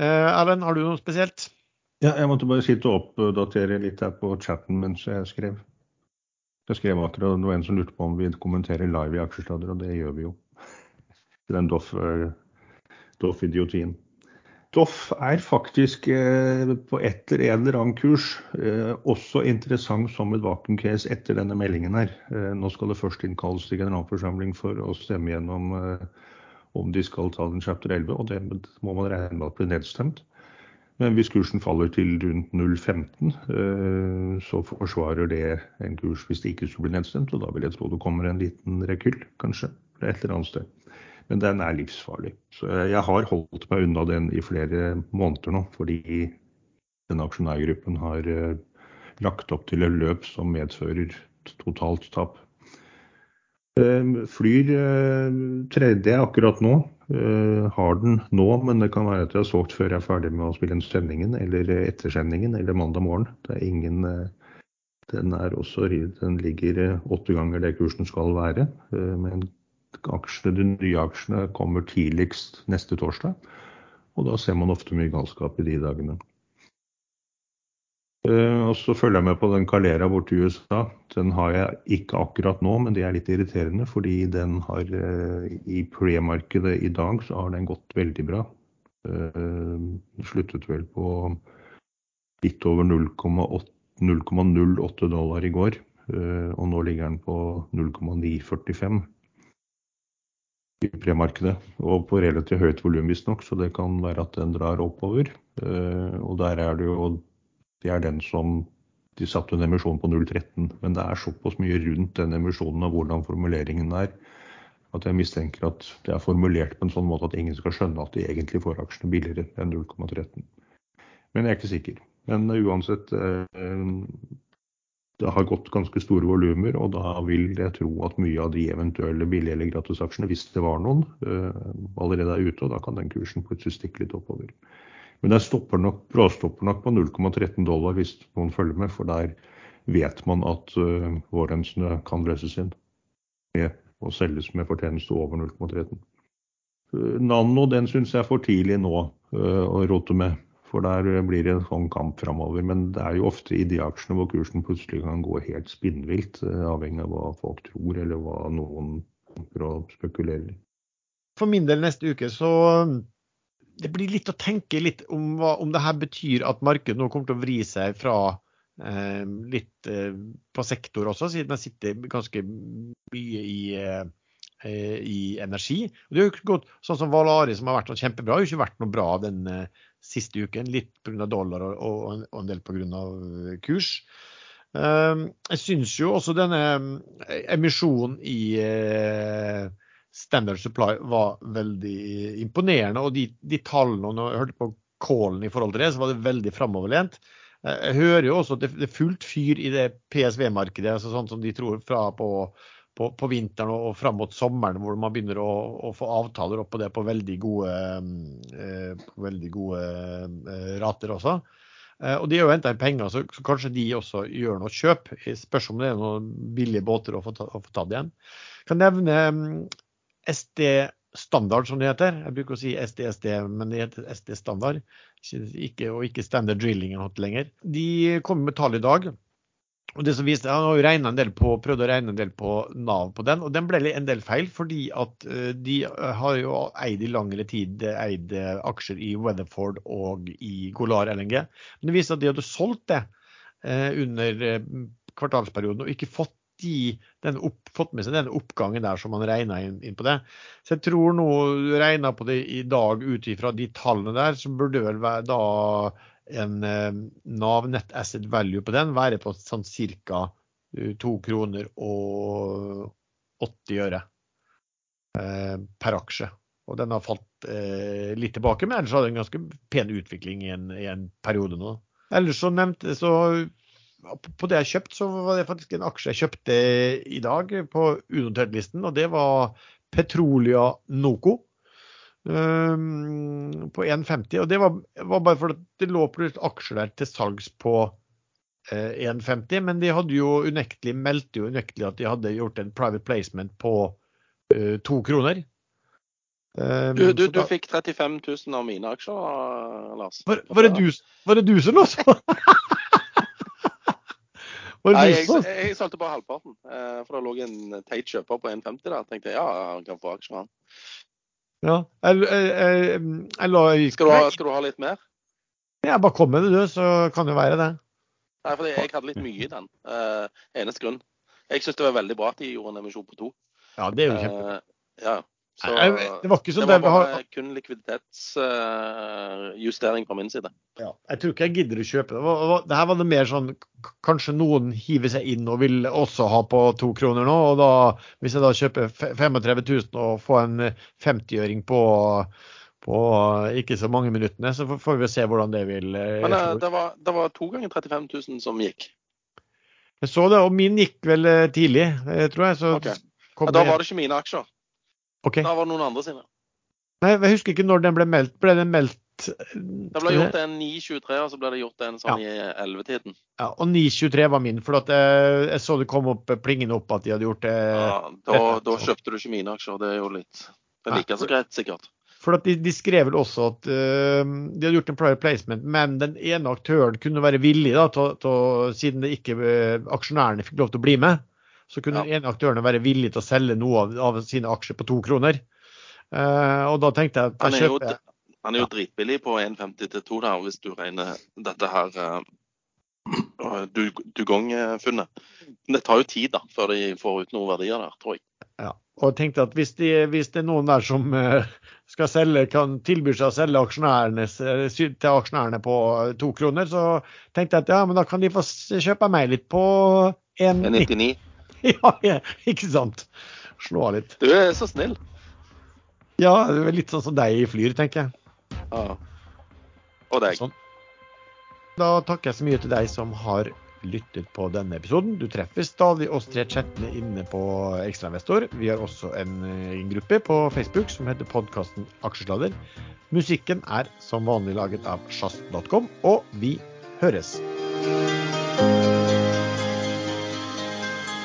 A: Eh, har du noe spesielt?
C: Ja, jeg måtte bare sitte og oppdatere litt her på chatten mens jeg skrev. Jeg skrev akkurat, Det var en som lurte på om vi kommenterer live i aksjestader, og det gjør vi jo. Den Doff-idiotien. Doff er faktisk eh, på et eller en eller annen kurs eh, også interessant som et vakuumcase etter denne meldingen her. Eh, nå skal det først innkalles til generalforsamling for å stemme gjennom eh, om de skal ta den chapter 11, og det må man regne med at blir nedstemt. Men hvis kursen faller til rundt 0,15, eh, så forsvarer det en kurs hvis det ikke skulle bli nedstemt. Og da vil jeg tro det kommer en liten rekyll, kanskje, fra et eller annet sted. Men den er livsfarlig. Så jeg har holdt meg unna den i flere måneder nå, fordi denne aksjonærgruppen har eh, lagt opp til et løp som medfører totalt tap. Ehm, flyr eh, tredje akkurat nå. Eh, har den nå, men det kan være at jeg har solgt før jeg er ferdig med å spille inn sendingen, eller ettersendingen, eller mandag morgen. Det er ingen eh, Den er også Den ligger åtte ganger det kursen skal være. Men aksjene, de nye aksjene kommer tidligst neste torsdag. Og da ser man ofte mye galskap i de dagene. Eh, og så følger jeg med på den Calera borte i USA. Den har jeg ikke akkurat nå, men det er litt irriterende. Fordi den har eh, i pre-markedet i dag så har den gått veldig bra. Eh, sluttet vel på litt over 0,08 dollar i går. Og nå ligger den på 0,945 i premarkedet. Og på relativt høyt volum visstnok, så det kan være at den drar oppover. Og der er det jo det er den som de satte en emisjon på 0,13. Men det er såpass mye rundt den emisjonen og hvordan formuleringen er, at jeg mistenker at det er formulert på en sånn måte at ingen skal skjønne at de egentlig får aksjene billigere enn 0,13. Men jeg er ikke sikker. Men uansett, eh, det har gått ganske store volumer, og da vil jeg tro at mye av de eventuelle billige eller gratisaksjene, hvis det var noen, eh, allerede er ute. Og da kan den kursen plutselig stikke litt oppover. Men den stopper nok, bråstopper nok på 0,13 dollar hvis noen følger med, for der vet man at uh, vårrensene kan løses inn med, og selges med fortjeneste over 0,13. Uh, Nano den syns jeg er for tidlig nå uh, å rote med. For der blir det en sånn kamp framover. Men det er jo ofte i de aksjene hvor kursen plutselig kan gå helt spinnvilt, uh, avhengig av hva folk tror, eller hva noen å spekulere i.
A: For min del neste uke så det blir litt å tenke litt om hva om det her betyr at markedet nå kommer til å vri seg fra eh, litt eh, på sektor også, siden jeg sitter ganske mye i, eh, i energi. Det har jo ikke gått sånn som Valari, som har vært kjempebra, har jo ikke vært noe bra den eh, siste uken. Litt pga. dollar og, og, og, en del pga. kurs. Eh, jeg syns jo også denne eh, emisjonen i Standard Supply var veldig imponerende. Og de, de tallene, når jeg hørte på callen i forhold til det, så var det veldig framoverlent. Eh, jeg hører jo også at det, er fullt fyr i det PSV-markedet, altså sånn som de tror fra på, på, på vinteren og, og fram mot sommeren, hvor man begynner å, å, få avtaler opp på det på veldig gode, eh, på veldig gode eh, rater også. Og de har jo henta inn penger, så, kanskje de også gjør noe kjøp. Spørs om det er noen billige båter å få, ta, å få tatt igjen. Jeg kan nevne SD standard, som det heter. Jeg bruker å si SD-SD, men det heter SD standard. Ikke, og ikke standard drilling lenger. De kommer med tall i dag. Og det som viste, Han har jo en del på, prøvd å regne en del på Nav på den, og den ble en del feil. Fordi at uh, de har jo eid i langere tid eid aksjer i Weatherford og i Golar LNG. Men det viste at de hadde solgt det under kvartalsperioden og ikke fått de, opp, fått med seg den oppgangen der som man regna inn, inn, på det. Så jeg tror nå regna på det i dag ut ifra de tallene der, så burde vel være da en eh, Nav Net Asset Value på den være på sånn ca. 2 kroner og 80 øre eh, per aksje. Og den har falt eh, litt tilbake, men ellers hadde det en ganske pen utvikling i en, i en periode nå. Ellers så nevnte så på det jeg kjøpte, så var det faktisk en aksje jeg kjøpte i dag på unotert-listen, og det var Petrolia Noco. Um, på 1,50. Og det var, var bare fordi det lå plutselig aksjer der til salgs på eh, 1,50, men de hadde jo unektelig meldte jo unektelig at de hadde gjort en private placement på eh, to kroner.
B: Um, du, du, da, du, fikk 35 000 av mine aksjer, Lars.
A: Var, var, det, du, var det du som lå så?
B: Nei, jeg, jeg, solgte bare halvparten. Eh, for det lå en teit kjøper på 1,50 der. Tenkte jeg ja, han kan få aksjer, han.
A: Ja, jeg, jeg, jeg,
B: skal, du ha, skal, du ha, litt mer?
A: Ja, bare kom med det, du, så kan det være det.
B: Nei, for jeg hadde litt mye i den. Uh, eneste grunn. Jeg syns det var veldig bra at de gjorde en emisjon på to.
A: Ja, det er jo kjempe. Uh,
B: ja.
A: Så, det var ikke sånn
B: det var bare har... kun likviditetsjustering fra min side.
A: Ja, jeg tror ikke jeg gidder å kjøpe det. Det her var det mer sånn Kanskje noen hiver seg inn og vil også ha på to kroner nå. og da, Hvis jeg da kjøper 35 000 og får en 50-øring på, på ikke så mange minuttene, så får vi se hvordan det vil
B: eh, Men det, var, det var to ganger 35 000 som gikk?
A: Jeg så det, og min gikk vel eh, tidlig, tror jeg. Så
B: okay. ja, da var det ikke mine aksjer?
A: Okay.
B: Da var det noen andre sine.
A: Nei, Jeg husker ikke når den ble meldt. Ble den meldt
B: Det ble gjort en 9.23, og så ble det gjort en sånn ja. i 11-tiden.
A: Ja, og 9.23 var min, for jeg, jeg, så det kom opp plingende opp at de hadde gjort det.
B: Ja, Da, da kjøpte du ikke mine aksjer. Det er jo litt Det er like så greit, sikkert.
A: For de, de, skrev vel også at uh, de hadde gjort en prior placement, men den ene aktøren kunne være villig, da, til, til, siden det ikke uh, aksjonærene fikk lov til å bli med så kunne ja. en av aktørene være villig til å selge noe av, av sine aksjer på to kroner. Uh, og da tenkte jeg at
B: jeg kjøper Han er jo dritbillig på 1,50 til 2 der, hvis du regner dette her uh, dugongfunnet. Men det tar jo tid da, før de får ut noen verdier der, tror jeg.
A: Ja, og jeg tenkte at hvis, de, hvis det er noen der som uh, skal selge, kan tilby seg å selge aksjonærene, til aksjonærene på to kroner, så tenkte jeg at ja, men da kan de få kjøpe meg litt på 1,99. ja, ikke sant. Slå av litt.
B: Du er så snill.
A: Ja, det er litt sånn som deg i Flyr, tenker jeg.
B: Ja. Og deg. Sånn.
A: Da takker jeg så mye til deg som har lyttet på denne episoden. Du treffer stadig oss tre chattene inne på Ekstrainvestor. Vi har også en, en, gruppe på Facebook som heter podkasten Aksjesladder. Musikken er som vanlig laget av sjazz.com, og vi høres.